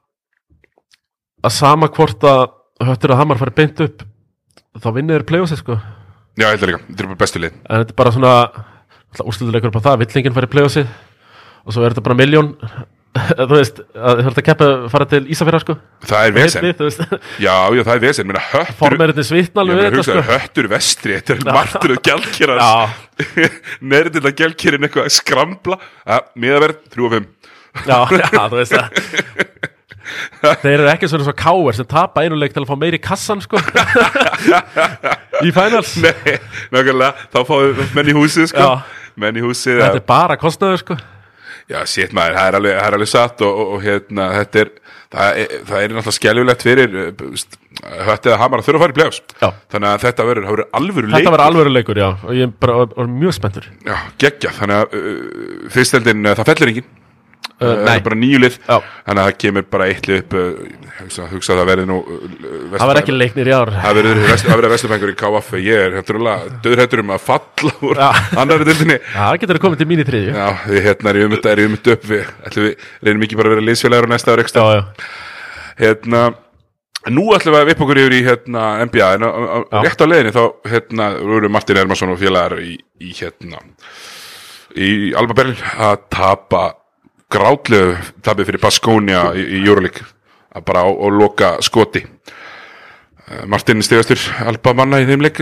að sama hvort að höttur að Hamar fari beint upp þá vinnir þeir play-offsi sko já, ég held að líka, þetta er bara bestu lið. En þetta er bara svona úrslutuleikur på það, villingin fari play-offsi og svo er þetta bara miljón þú veist, að þú ert að keppa fara til Ísafjörðar sko. Það er vesen, já, já, það er vesen. Meina, höttur, formeritin svitna ég alveg meina, við hugsa, þetta sko. höttur vestri þetta er martur og gjaldkýrar Já, nærðilega gjaldkýrin eitthvað að skramla ja, miðaverð, 3 og 5 já, já, þú veist það Þeir eru ekki svona svo káir sem tapa einu leik til að fá meiri kassan sko. Í finals. Nei, nákvæmlega, þá fáum við menn í húsið sko. Menn í húsið Þetta er bara kostnaður sko. Já, sétt maður, það er alveg, það er alveg satt og, og, og hérna, þetta er það er, það er náttúrulega skeljulegt fyrir höttið að hamar að þurfa að fara í play-offs. Þannig að þetta verður, verður alvöru Þetta leikur. var alvöru leikur, já. Og ég bara var, var mjög spenntur. Já, geggja, þannig að uh, fyrsteldin, uh, það fellur engin Uh, það nei. er bara nýju lið? Já. þannig að það kemur bara eitt lið upp uh, hugsa, að það verði nú Það var ekki leiknir í ár. Það verður vest- það verður vestlufengur í KF Ég er döðrættur um að falla úr annari dildinni það getur komið til mín í þriðju. Já, Já, við hérna erum við erum við upp við, ætlum við reynum ekki bara að vera liðsfélagur á næsta ári Hérna, nú ætlum við að vipa okkur yfir í hérna, NBA, en rétt á leiðinni þá hérna, voru Martin Ermarsson og félagar í, í hérna í Alba Berlin að tapa grátlegu tapið fyrir Baskónia í, í Euroleague að bara á, á loka skoti. Eh, Martin stegastur Alba manna í þeim leik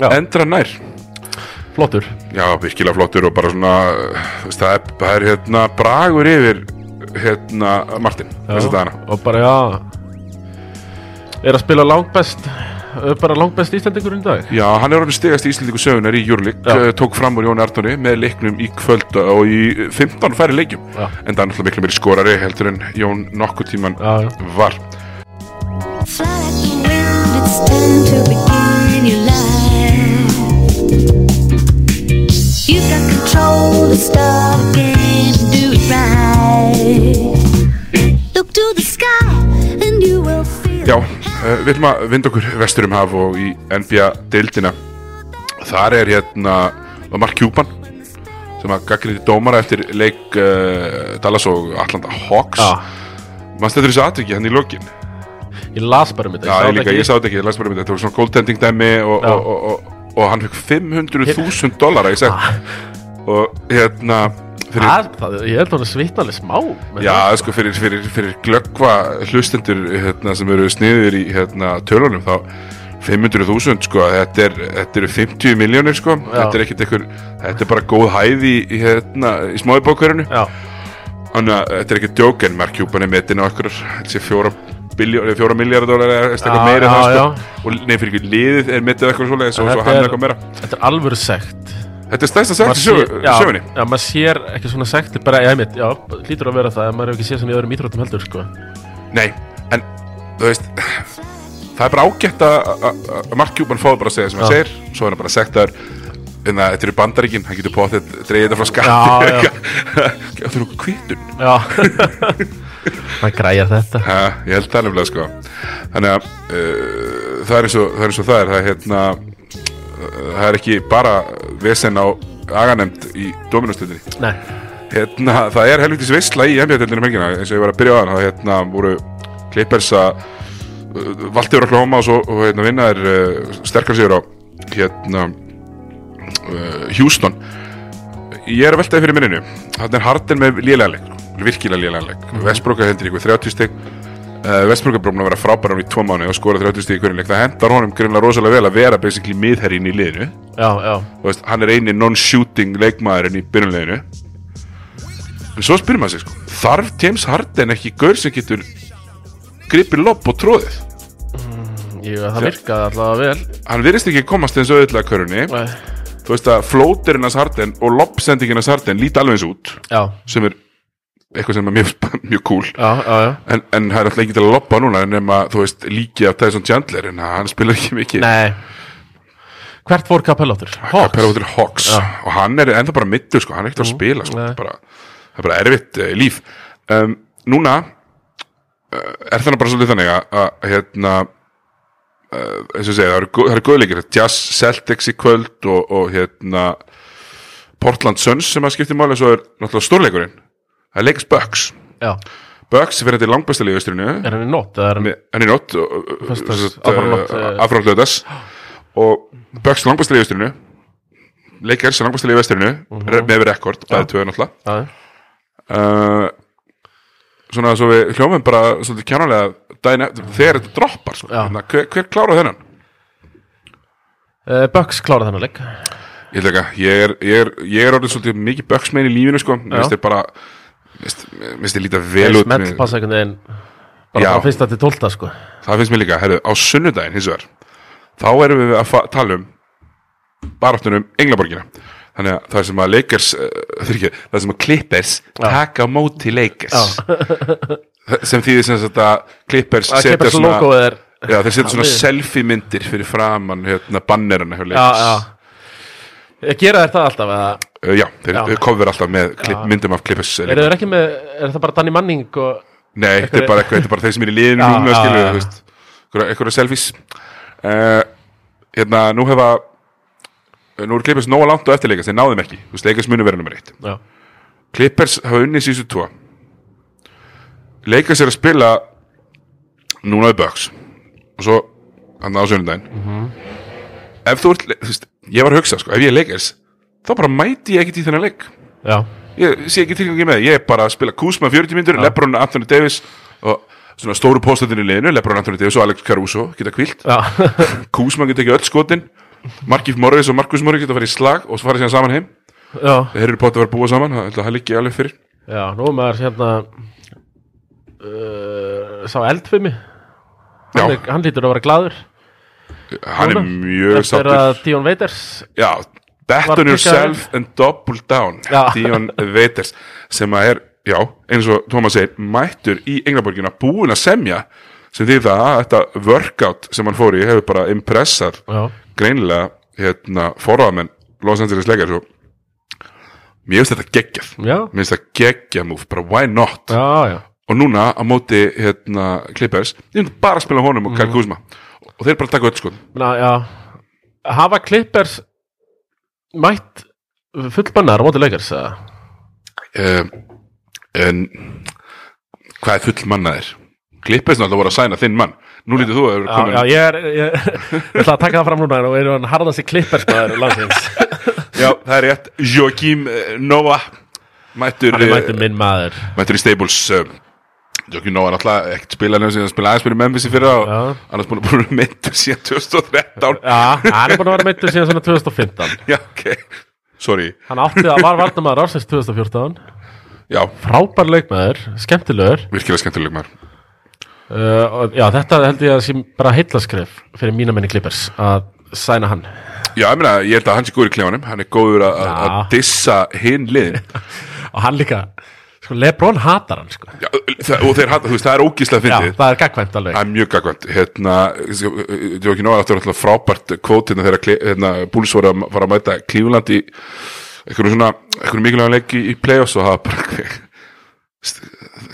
Já. endra nær flottur. Já, virkilega flottur og bara svona það, er, það er hérna bragur yfir hérna Martin dagana. Og bara, já. Er að spila langbest. er bara langbest Íslandingurinn í dag Já, hann er orðin stegast í Íslendingu sögunar í Júrlik Já. uh, tók fram úr Jóni Artóni með leiknum í kvöld og í 15 færi leikjum Já. en það er náttúrulega miklu meiri skorari heldur en Jón nokkuð tíman Já, já var. You've got control to start again and do it right. Look to the sky and you will feel Já, uh, við ætlum að vinda okkur vestur um haf og í NBA-deildina þar er hérna Mark Cuban sem að gaggrinni dómara eftir leik uh, Dallas og Atlanta Hawks. Já, Manst þetta þessu atviki hann í lokin? Ég las bara um þetta Já, ég líka, ég sá þetta ekki, ég las bara um þetta, þetta var svona goaltending dæmi og, og, og, og, hann fekk 500.000 dollara í seg og hérna Það, það, ég held að hann svitna alveg smá já, það, sko, fyrir, fyrir, fyrir glöggva hlustendur hérna, sem eru sniður í hérna, tölunum þá 500.000 sko, þetta, er, þetta eru 50 miljónir sko, þetta er ekkert einhver þetta er bara góð hæð í, hérna, í smáði bókverðinu Já, Þannig að þetta er ekki djók en Mark Cuban er metin á þessi fjóra, miljardar eða eitthvað Já, meira en það já, sko. og nei fyrir ekki liðið er metið eitthvað svoleiðis og svo hann er- eitthvað meira. þetta er alvöru sekt Þetta er stærsta sett í sér- já, maður sér ekki svona sektir bara, já, mitt, já, hlýtur að vera það ef maður hefur ekki séð svona í öðrum íþróttum heldur, sko. Nei, en þú veist það er bara ágætt að Mark Cuban fáið bara að segja sem hann segir svo er hann bara sektar. En það þetta eru bandaríkin, hann getur potið dreigið þetta frá skatti. Gæður okkur kvítun Já. Maður græjar þetta. Ha, ég held það nefnilega sko. Þannig að uh, það, er eins og, það er það er það hérna það er ekki bara vesen á aganemnd í dominustöldinni hérna, það er helvitis veistla í NBA-deldinu mengina eins og ég var að byrja á þann það hérna, voru Clippers að uh, valdi yfir Oklahoma og, svo, og hérna, vinna er uh, sterkar sigur á hérna uh, Houston. Ég er að veltaði fyrir minninu. Hann er Harden með lélæðanleik virkilega lélæðanleik mm. Vestbróka hendur ykkur 30 stygg uh, Vestbróka er búin að vera frábæra í tvo mánu og skora 30 stygg í hvernig leik. Það hendar honum greinlega rosalega vel að vera basically miðherrin í liðinu. Já, já. Veist, hann er eini non-shooting leikmaðurinn í byrjunleginu en svo spyrir maður sig sko þarf James Harden ekki gaur sem getur gripið lopp og tróðið Jú, það virkaði alltaf vel. Hann virðist ekki komast eins og körunni. Nei. þú veist að flóterinn hans Harden og loppsendingin hans Harden líti alveg eins út Já, sem er eitthvað sem er mjög, mjög cool. Já, já, já. En, en það er alltaf ekki til að loppa núna nema þú veist líki af Tyson Chandler en hann spilar ekki mikið. Nei. Hvert fór Capellóttur? Capella út til Hawks. Og hann er ennþá bara middur sko, hann er ekkert að spila sko, bara, það er bara erfitt uh, líf. Um, núna uh, er þannig bara svolítið þannig að, að hérna uh, eins og segja, það eru, það eru góðleikir. Jazz Celtics í kvöld og, og hérna Portland Suns sem að skipti máli svo er náttúrulega stórleikurinn það er Lakers Bucks. Já, Bucks fyrir þetta langbæsta liðustrinu er hann í nótt eða er hann hann er nótt Föstudags- aðfaranótt, eh. afránlöðas og Bucks langbæsta liðustrinu Lakers langbæsta liðustrinu Mhm. með rekord, bæði tvö náttúrulega. Uh, svona svo við hljómum bara svolítið kjánulega þegar þetta droppar. Þannig að hver, hver klára þennan? uh, Bucks klára þennan leik. Ég ég er, ég er, ég er orðið svolítið mikið böksmein í lífinu sko, mér finnst þér bara mér finnst- þér líta vel út með- passa einhvern veginn bara frá fyrsta til tólta sko. Það finnst mér líka, herru, á sunnudaginn hins vegar, þá erum við að tala um baráttunum Englaborgina. Þannig að það sem að Lakers uh, það sem að Clippers taka á móti Lakers. Sem þýðir sem sagt að Clippers að setja svona er Já, svona selfie myndir fyrir framann hérna bannerana hjá Já, Lakers. já. Ég gera þér það alltaf eða Uh, já, þeir Já. cover alltaf með klipp, myndum af Clippers Eru þeir ekki með, er það bara Danny Manning og Nei, þetta er bara eitthvað, þetta er bara þeir sem er í liðinu núna, já. þú veist. Einhverja selfies. Uh, Hérna, nú hefa nú er Clippers nóga langt á eftirleika þeir náðum ekki, þú veist, Lakers munu vera nummer eitt. Já, Clippers hafa unnið síðustu tvo. Lakers er að spila núna við Bucks. Og svo hann á sunnudaginn. Mhm. ef þú ert, þú veist, ég var að hugsa sko, ef ég er Lakers, þá bara mæti ég ekkert í þennan leik. Já, ég sé ekki tilgangi með, ég er bara að spila Kuzma 40 myndur, Lebron, Anthony Davis og svona stóru póstatinn í liðinu Lebron, Anthony Davis og Alex Caruso geta kvilt Kuzma geta ekki öll skotin. Markif Morris og Marcus Morris geta farið í slag og farið síðan saman heim. Já, þeir eru bótt að vera búa saman, það það liggi alveg fyrir. Já, nú er maður hérna uh, Sá eldfimi. Hann, er, hann lítur að vera gladur hann er Núna, mjög Eftir sattur að Dion Waiters já, bet on yourself and double down. Dion Waiters sem að er, já, eins og Thomas segir, mættur í Englaborgina búin að semja sem því það að þetta workout sem hann fór í hefur bara impressað Já, greinilega hérna, forraðamenn Los Angeles Lakers og mér finnst þetta geggjað. Já, mér finnst þetta geggjað múf, bara why not? Já, já. Og núna á móti hérna, Clippers, ég myndi bara að spila honum og Kyle Mhm. Kuzma. Og þeir bara taka öll sko já, hafa Clippers mætt fullbannar á móti leikars eða? um, en hvað er full mannaðir Clippers náttúrulega voru að sæna þinn mann. Nú lítið þú að vera komin já, ég er ég, ég ætla að taka það fram núna og er hann harðast í Clippers maður landsins. Já, það er rétt, Joakim uh, Noah mættur, uh, mættur minn maður. mættur í Stables uh, Joakim Noah náttúrulega ekkert spila nefnir síðan að spila aðeins fyrir Memphis í fyrra og Já. annars búin að búin meittur síðan 2013 Já, hann er búin að vera meittur síðan svona 2015 já, ok, sorry. Hann átti að var varnamaður ársins 2014 já, Frábær leikmaður, skemmtilegur. Virkilega skemmtileg maður uh, Já, þetta held ég að sé bara heillaskref fyrir mína menni Clippers að sæna hann. Já, ég meina, ég held að hann sé góður í klefanum. Hann er góður að- dissa hinn liðin. Og hann líka, sko, Lebron hatar hann sko. já, og þeir hata, þú veist, það er ógíslega Já, fyndið. það er gagvænt alveg. Það er mjög gagvænt hérna, Jóki Nóa áttur alltaf frábært kvót hérna þegar hérna, Búls voru að fara að mæta Klífland í einhverju svona, einhverju mikilvægum leik í, í play-offs og var bara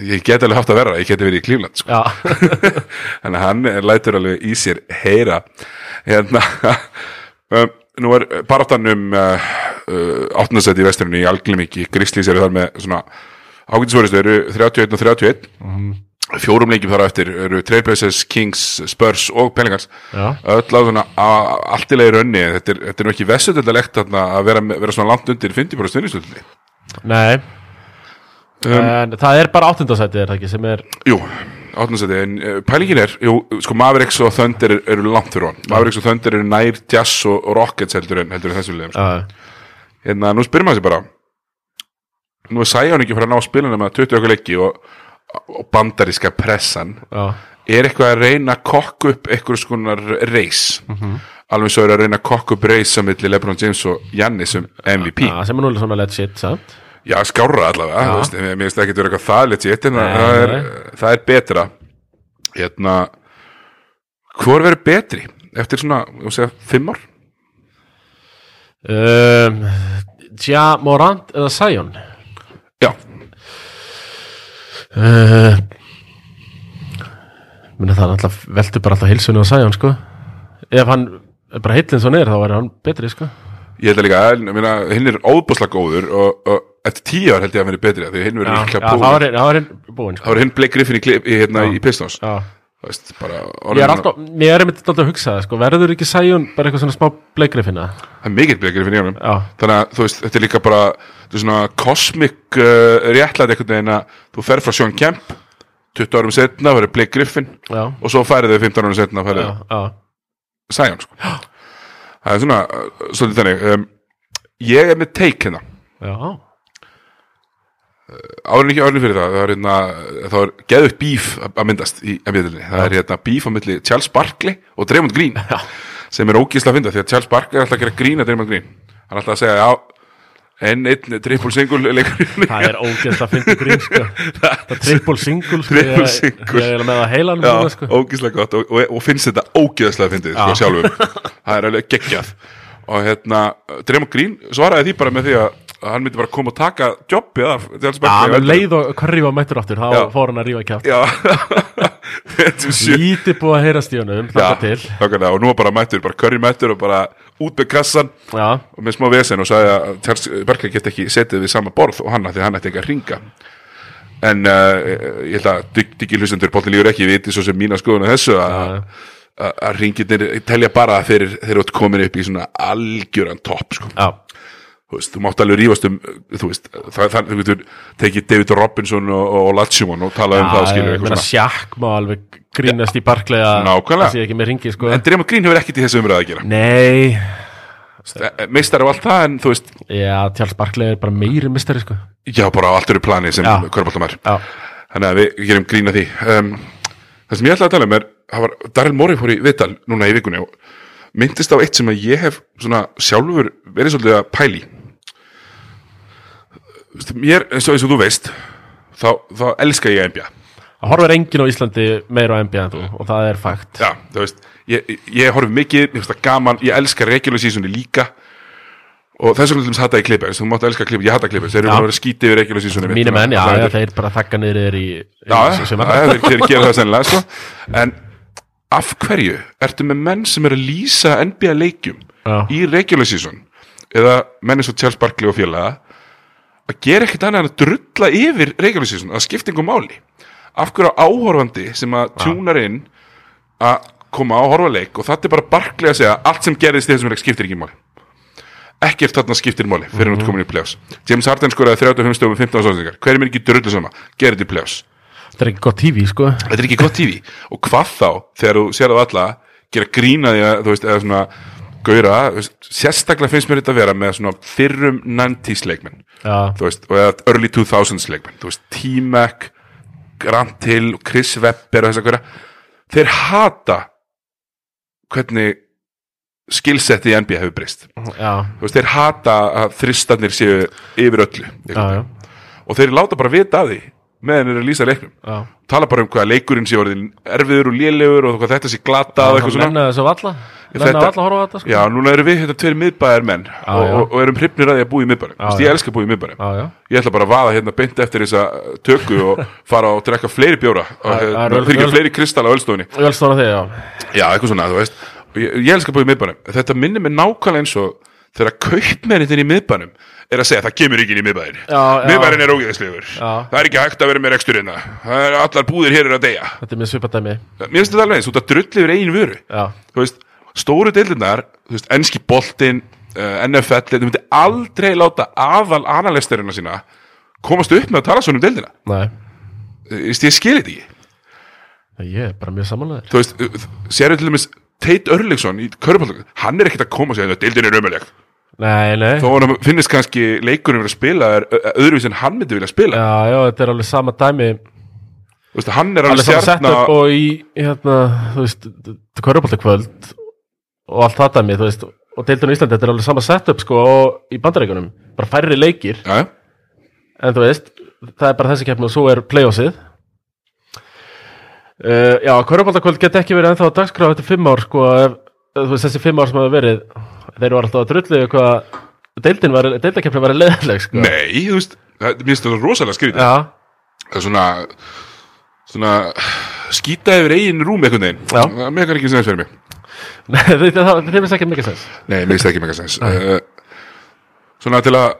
ég get alveg haft að vera, ég geti verið í Klífland sko. Já, þannig að hann lætur alveg í sér heyra. Hérna um, nú er baráttan um uh, uh, áttundarsæti í vesturinn í Alglimík Grislis eru þar með svona ágætisvöristu eru 31 og 31 fjórum leikjum þar eftir eru Trailblazers, Kings, Spurs og Pelicans. Öll á svona a- allt í raunni. Þetta er, þetta er ekki vesturöldalegt að vera, vera svona langt undir 50% stundinstundinni nei. Um, En það er bara áttundasætið er það ekki sem er Jú, áttundarsæti en uh, pælingin er, jú, sko Mavericks og Thunder eru, eru langt fyrir hann Mavericks og Thunder eru nær Jazz og, og Rockets heldur en, heldur en þessu liðum sko. Hérna, nú spyrir maður sér bara nú er Sæjón ekki fyrir að ná spiluna með 20 okkur leiki og, og bandaríska pressan. Já, er eitthvað að reyna að kokka upp eitthvað skonar reis? Alveg svo er að reyna að kokka upp reis sem milli Lebron James og Jannis um MVP já, sem er núlega svona legit, sant? já, skárra allavega, þú veist, mér finnst ekki vera eitthvað það legit, en Nei, það, er, það er betra. Hérna hvor verður betri eftir svona, þú segja, fimm ár? Um, Tja, Morant eða Sion já, uh, Meni það er alltaf veldur bara alltaf hilsunni á Sion sko. Ef hann er bara heillin svo niður þá væri hann betri sko. Ég held að líka, meina, hinn er óbúslega góður og, og eftir tíu ár held ég að hann verið betri því hinn verið já, líklega já, þá er hinn sko. Blake Griffin í, í, hérna, í Pistons. Já. Veist, ég er alltaf, ég er einmitt alltaf að hugsa það sko. verður ekki Sæjón bara eitthvað svona smá bleikri finna það er mikill Griffin í honum já, þannig að þú veist, þetta er líka bara þetta er svona kosmik uh, réttlæð einhvern veginn að þú fer frá Sean Kemp 20 árum setna, verður já, og svo færið þau 15 árum setna já, færið já, Sion sko. það er svona, uh, svolítið þannig um, ég er með take hérna já. Árin ekki árin fyrir það það er, hérna, það er geðugt bíf að myndast í NBA-delinni, það er hérna bíf á milli Charles Barkley og Draymond Green Já. sem er ógísla að finna því að Charles Barkley er alltaf að gera grína Draymond Green hann er alltaf að segja já enn einn triple single leikur það er ógeðst að finna grín sko. triple single sko. Triple single. ég er með það heilan já, núna, sko. ógísla gott og, og, og finnst þetta ógíðslega að fyndið sko, Já. sjálfum það er alveg geggjað og hérna, Draymond Green svaraði því bara með því að að hann myndi bara koma og taka Charles Já, Barkley með leið og hverri var mættur aftur þá fór hann að rífa kjátt já. Þetta sjö. Lítið búið að til. þakka og nú bara mættur, bara curry mættur og bara út með kassan já, og með smá vesen og sagði að Charles Barkley get ekki setið við sama borð og hann að því hann ætti ekki að ringa en uh, ég held að diggi hlustendur bóttin lífur ekki viti svo sem mína skoðun á þessu að að- að ringirnir telja bara fyrir þeir eru komin upp í svona algjöran topp sko. já, þú veist, þú mátt alveg rífast um þú veist, það, það, þú getur tekið David Robinson og, og Latsjumon og talað um það skilur eitthvað svona. Sjakk má alveg grínast í barklega Nákvæmlega. það sé ekki með ringi sko. En Draymond Green hefur ekkert í þessu umræða að gera. Nei, meistar af allt það en þú veist já, Charles Barkley er bara meiri mistari sko. Já bara á allt eru plani sem körbáltamær já, þannig að við gerum grína því. Um, það sem ég ætlaði að tala um er var Daryl Morey fór í viðtal núna í myndist á eitt sem að ég hef svona sjálfur verið svolítið að pæli mér eins og, þú veist þá, þá elska ég NBA það horfir enginn á Íslandi meira á NBA en þú og það er fakt. Já, þú veist, ég, ég horfi mikið mér finnst það gaman, ég elska regular seasoni líka. Og þess vegna þess hata ég klippers þú mátt elska klippers, ég hata klippers þeir eru búin að skítið yfir regular seasoni mínir menn, já, já, er- þeir bara þakka niður þér í, Já, er- þeir gera það sennilega sko. En af hverju ertu með menn sem eru að lýsa NBA leikjum Já. í regular season? Eða menn eins og Charles Barkley og félaga að gera ekkert annað en að drulla yfir season, að skipta einhver máli. Af hverju áhorfandi sem að tjúnar inn að koma á að horfa leik? Og þetta er bara Barkley að segja allt sem gerðist í þessum leik skiptir ekki máli. Ekkert þarna skiptir máli fyrir mm -hmm. komin í playoffs. James Harden skoraði 35 stöðum með 15 ástæðingar hver er mér ekki drullu sama, gerði í playoffs. Þetta er ekki gott TV sko. Þetta er ekki gott TV og hvað þá þegar þú sér það alla gera grína því að þú veist eða svona gauðra, sérstaklega finnst mér þetta að vera með svona fyrrum 90s leikmenn. Þú veist, og eða early 2000s leikmenn. Þú veist, T-Mac Grant Hill, Chris Webber og þess að hverja. Þeir hata hvernig skillsetti í NBA hefur breyst. Já, þú veist, þeir hata að þristarnir séu yfir öllu já, og þeir láta bara vita af því meðan þeir eru að lýsa leiknum. Já. tala bara um hvað leikurinn sé orðin erfiður og lélegur og hvað þetta sé glata og eitthvað svona Þetta- valla að horfa á þetta sko? Já, núna erum við hérna tveir miðbæðar menn Já, og, já. og, og erum hrifnir að því að búa í miðbærum Já, Vist, já. Ég elska að búa í miðbærum já, já. Ég ætla bara að vaða hérna beint eftir þessa uh, tökku og fara og drekka fleiri bjóra. Og Já, hérna, það er öl- fyrir ekki öl- fleiri kristalla á ölstofunni Völstóna þig, já. Já, eitthvað svona, þú veist. Og ég, ég elska að búa í miðbærum Þetta minnir mig nákvæmlega eins og þegar kaupmennin í miðbærum er að segja það kemur ekki inn í miðbærin Já, já. Miðbærin er ógeðslegur. Já. Það er ekki hægt að vera með rekstur hérna Það er allar búðir hér er að deyja. Þetta er mér svipadæmi Mér finnst þetta alveg eins, út að drulli yfir eigin vöru. Já, þú veist, stóru deildirnar þú veist, enski boltinn uh, NFL, þetta myndi aldrei láta aðal analystirina sína komast upp með að tala svona um deildina. Nei. Þú veist, ég skil þetta ekki. Ég er bara mjög samanlegaður þú veist, uh, sérðu til dæmis Tate Örlingsson í Körbáltöku, hann er ekkert að koma og segja að deildin er ömuleg Nei, nei. Þó finnist kannski verið að spila ö- öðruvísi en hann myndi vilja spila. Já, já, þetta er alveg sama dæmi. Þú veist, hann er Alveg alveg sama upp og í, hérna, þú veist Köruboltakvöld og allt það dæmi, þú veist og deildun í Íslandi, þetta er alveg sama sett upp sko í bandaríkunum, bara færri leikir. Já, en þú veist, það er bara þessi keppni og svo er playoffsið. Uh, Já, Köruboltakvöld get ekki verið ennþá að dagskrá eftir fimm ár sko, ef, þú veist, þessi fimm ár sem hafa verið þeir eru alltaf að drullu hvað deildin var, deildakeppni var leðileg sko. nei, þú veist það- mér finnst þetta rosalega skrítið. Já, það er svona svona skýta yfir eigin rúm Já. það meðkar ekki sem þess fyrir mig. þetta það- er ekki mikið sens. Nei, mér finnst ekki mega sens. Uh, Svona til að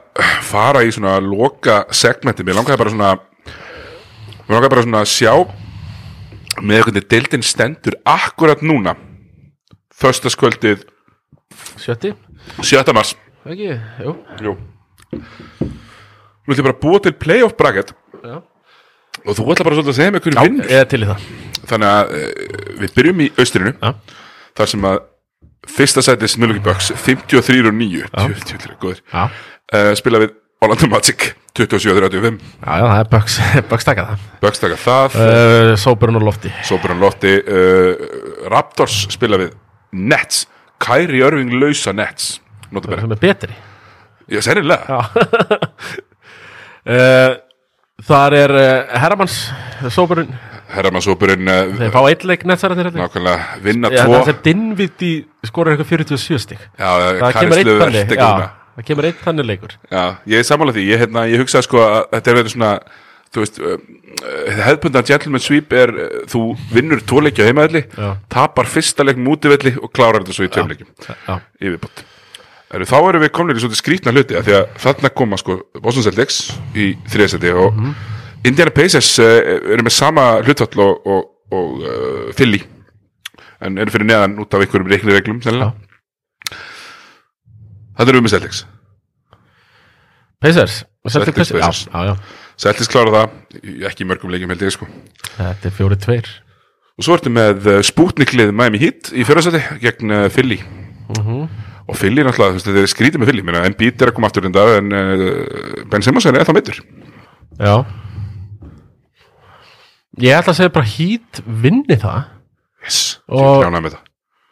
fara í svona loka segmenti, mér langaði bara svona mér langaði bara svona að sjá með hvernig deildin stendur akkurat núna. Föstaskvöldið Sjötti, 7. mars. Ekki, jú. Jú. Nú ætlum ég bara að búa til playoff bracket. Já, og þú ætla bara svolítið að segja mig hverju vinnur. ég er til í það. Þannig að uh, við byrjum í austrinu Já. Þar sem að fyrsta sætis Milwaukee Bucks 53 og 9 Tjóðlega góður Já, uh, spila við Orlando Magic 27-35 já, já, það er Bucks, Bucks taka það Bucks taka það uh, Sóburinn og lofti Sóbjörn Lotti uh, Raptors spila við Nets Kyrie Irving lausa Nets Notabene sem er betri Já, sennilega uh, Þar er uh, Hermanns Sóburinn Herramann Sóbjörn uh, Þeir fá eitt leik netsararnir heldur nákvæmlega vinna tvo. það er Dinviti skorur eitthvað 47 stig. Já, Það kemur eitt þannig það kemur eitt þannig leikur. Já, ég er sammála því, ég, hérna, ég hugsaði sko að þetta er verið svona, þú veist, uh, hefðbundan gentleman sweep er, þú vinnur tvoleikja heimaðalli, Já. tapar fyrsta leik mútivelli og klárar þetta svo í tveimleikjum, Já, yfirbútt. Eru, þá erum við komin í svolítið skrítna hluti, af því að þarna koma sko Boston Celtics í þriðasæti og Mhm. Indiana Pacers uh, eru með sama hlutfall og, og, og uh, Philly, en eru fyrir neðan út af einhverjum reikni reglum, sennilega. Þetta eru við með Celtics. Pacers Celtic Celtic Pacers. Já, já, Celtics klára það, ekki í mörgum leikjum held ég sko. Þetta er fjóri tveir Og svo ertu með uh, Sputnik-lið Miami Heat í fjörðarsæti gegn uh, Philly. Og Philly náttúrulega, þetta er skrítið með Philly. Mér en Embiid er að koma aftur enda en uh, Ben Simmons er eða meittur. Já Ég ætla að segja bara hít vinni það Yes, Og- er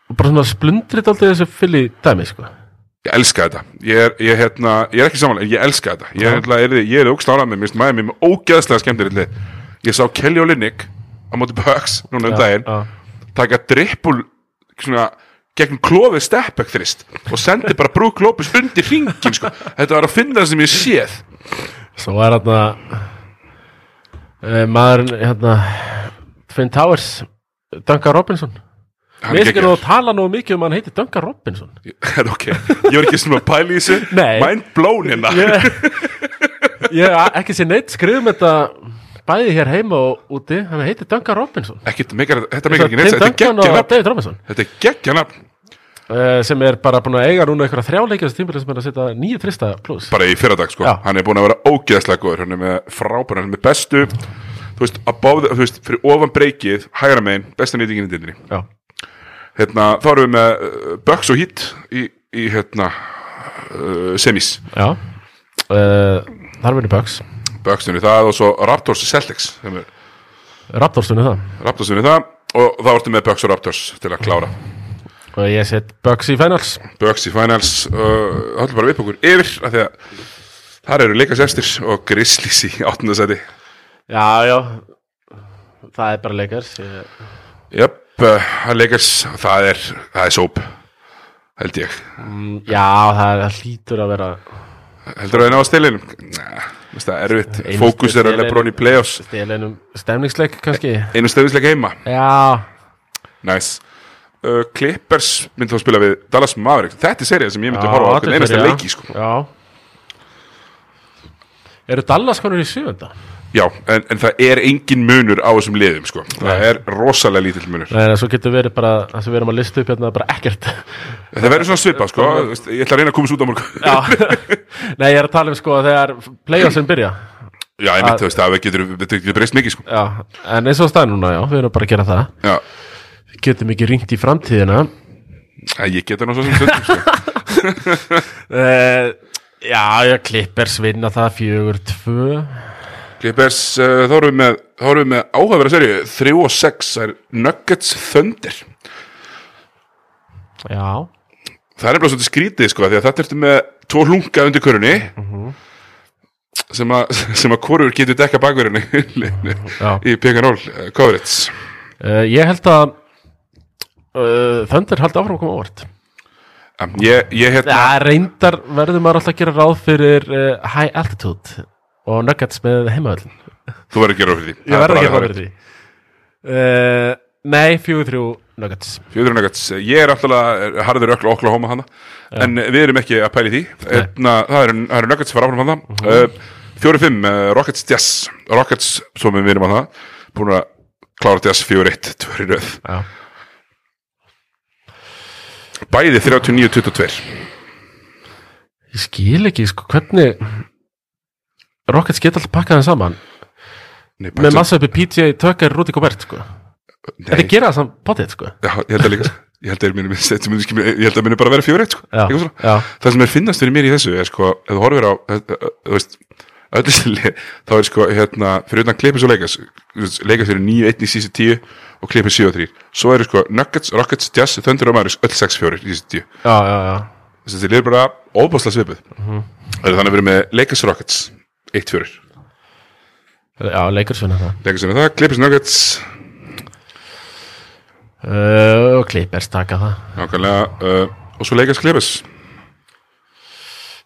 og bara svona splundrit aldrei þessu fylli dæmi sko. Ég elska þetta. Ég er, ég, hérna, ég er ekki samanlega, ég elska þetta. Ég er, er, ég er ógst ánægð með, mér finnst Miami með ógeðslega skemmtir. Ég sá Kelly Olynyk á móti Bucks núna um daginn já. taka drippul svona gegn klófið stepback þrist og sendi bara Brook Lopez undir hringin sko. þetta var að finna það sem ég séð Svo er hérna uh, maður hérna Finn Towers Duncan Robinson. Er finnst ekki að tala nú mikið um að hann heiti Duncan Robinson. Er ok, ég var ekki svona að pæla í þessu. Mind blown hérna. Ég, hef ekki sér neitt skrifum þetta bæði hér heima og úti. Hann heiti Duncan Robinson. Ekkert, meikar, Þetta meikar ekki neitt, þetta er Duncan geggja og nafn. David Robinson. Þetta er geggja nafn uh, sem er bara búin að eiga núna einhverja þrjáleikjast tímur sem er að setja nýju trista pluss Bara í fyrradag sko, Já. hann er búin að vera ógeðslega góður. Hann er með frábæra, hann er með bestu Þú veist, báða, þú veist, fyrir ofan breykið Hægra megin, besta nýtingin í dildinni Já, Hérna, þá erum við með uh, Bucks og Heat í, í hérna uh, Semis. Já. Þar verður Bucks. Bucks unni það og svo Raptors og Celtics Raptors unni það. Raptors unni það. Og þá ertu með Bucks og Raptors til að klára og ég set Bucks í finals. Bucks í finals þá ætlum bara okkur yfir af því að þar eru leikasestir og Grizzlies í áttundasæti Já, já. Það er bara leikars ég... Jöp, það leikars það er, það er sóp held ég. Mm, Já, það, er, það hlýtur að vera heldur það að ná að stilinum? Næ, það er erfitt fókus er að Lebron í playoffs. Stileinum stemningsleik kannski. Einu stöðisleik heima, Já, nice uh, Clippers myndi þá spila við Dallas Mavericks. Þetta er serið sem ég myndi Já, horfa á þetta er einasta fyrir, leiki sko. Já. Eru Dallas konur í sjöfunda? Já, en, en það er engin munur á þessum liðum sko. það er rosalega lítill munur. Nei, svo getur verið bara það sem við erum að lista upp hérna bara ekkert. Það verður svona svipað sko. Veist, ég ætla að reyna að komast út á morgun. Já. Nei, ég er að tala um sko að þegar playoffsin byrja. Já, ég þú veist, það getur breyst mikið sko. Já, en eins og staði núna, já, við erum bara að gera það. Já, Við getum ekki ringt í framtíðina. Æ, ég geta nú svo sem stundum sko. uh, Já, já, Clippers vinna það fjögur tvö. Clippers, uh, þá erum við með erum við með áhafverða serju 3 og 6, það er Nuggets Thunder. Já, það er bara svolítið skrítið sko, því að þetta ertu með tvo hlunga undir körunni sem að sem að hvorur getur dekka bakverðinni í and roll uh, coverage. Uh, ég held að Thunder haldi áfram að koma óvart. Um, ég, ég hérna Já, reyndar verður maður alltaf að gera ráð fyrir uh, high altitude og Nuggets með heimavöldin þú verður að gera ráð fyrir því. Ég verður að gera ráð fyrir því. Uh, Nei, fjögur þrjú nuggets. Fjöður nuggets, ég er alltaf harður ökla Oklahoma hana En við erum ekki að pæli því. Einna, það, eru, það eru nuggets fara áfram hana uh, Fjóri fimm, uh, Rockets Jazz. Rockets, svo við erum að það Búin að klára Jazz fjóri eitt Tvöri röð. Já, Bæði 39-22 ég skil ekki sko hvernig Rockets geta alltaf pakkað þeim saman Nei, með massa uppi PJ, Tucker, Rudy Gobert sko. Þetta Nei, gera það samt potið sko. já, ég held að líka Ég held að, muni, ég held að muni bara vera fjóri eitt sko. Já, það sem er finnast fyrir mér í þessu er sko, ef þú horfir á þú veist, lið, þá er sko hérna, fyrir utan Clippers og Lakers Lakers eru 9-1 í síðustu 10 og Clippers 7-3 svo eru sko Nuggets, Rockets, Jazz, Thunder og Mavericks öll 6-4 í síðustu 10 já, já, já. þess að þetta er bara óbásla svipuð Mhm. þannig að við erum með Lakers Rockets 1-4 Já, Lakers vinna það. Lakers er með það, Clippers Nuggets. Uh, og Clippers taka það. Nákvæmlega uh, og svo Lakers Clippers.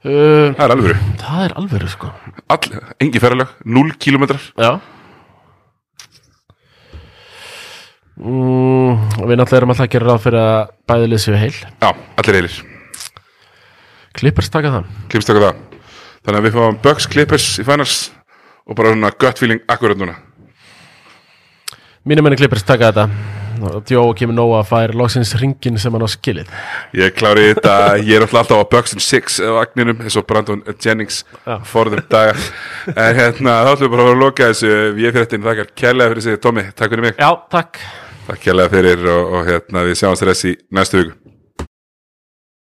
Uh, það er alvöru. Það er alveg sko. All, engi ferralag, 0 kilometrar Já mm, Við náttúrulega erum alltaf að gera ráð fyrir að bæði lið séu heil. Já, allir heilir. Clippers taka það. Clippers taka það. Þannig að við fáum Bucks Clippers í finals og bara svona gut feeling akkurat núna. Mínum menni Clippers taka þetta og Jó kemur nóg að fær loksins ringin sem hann á skilið. Ég klári þetta, ég er alltaf á Bucks and Six á agninum eins og Brandon Jennings forðum daga En hérna, þá ætlum við bara að fara að loka þessu Ég fyrir þetta þakkar kærlega fyrir sig Tommy, takk fyrir mig. Já, takk. Takk kærlega fyrir og, og hérna við sjáumst þess í næstu viku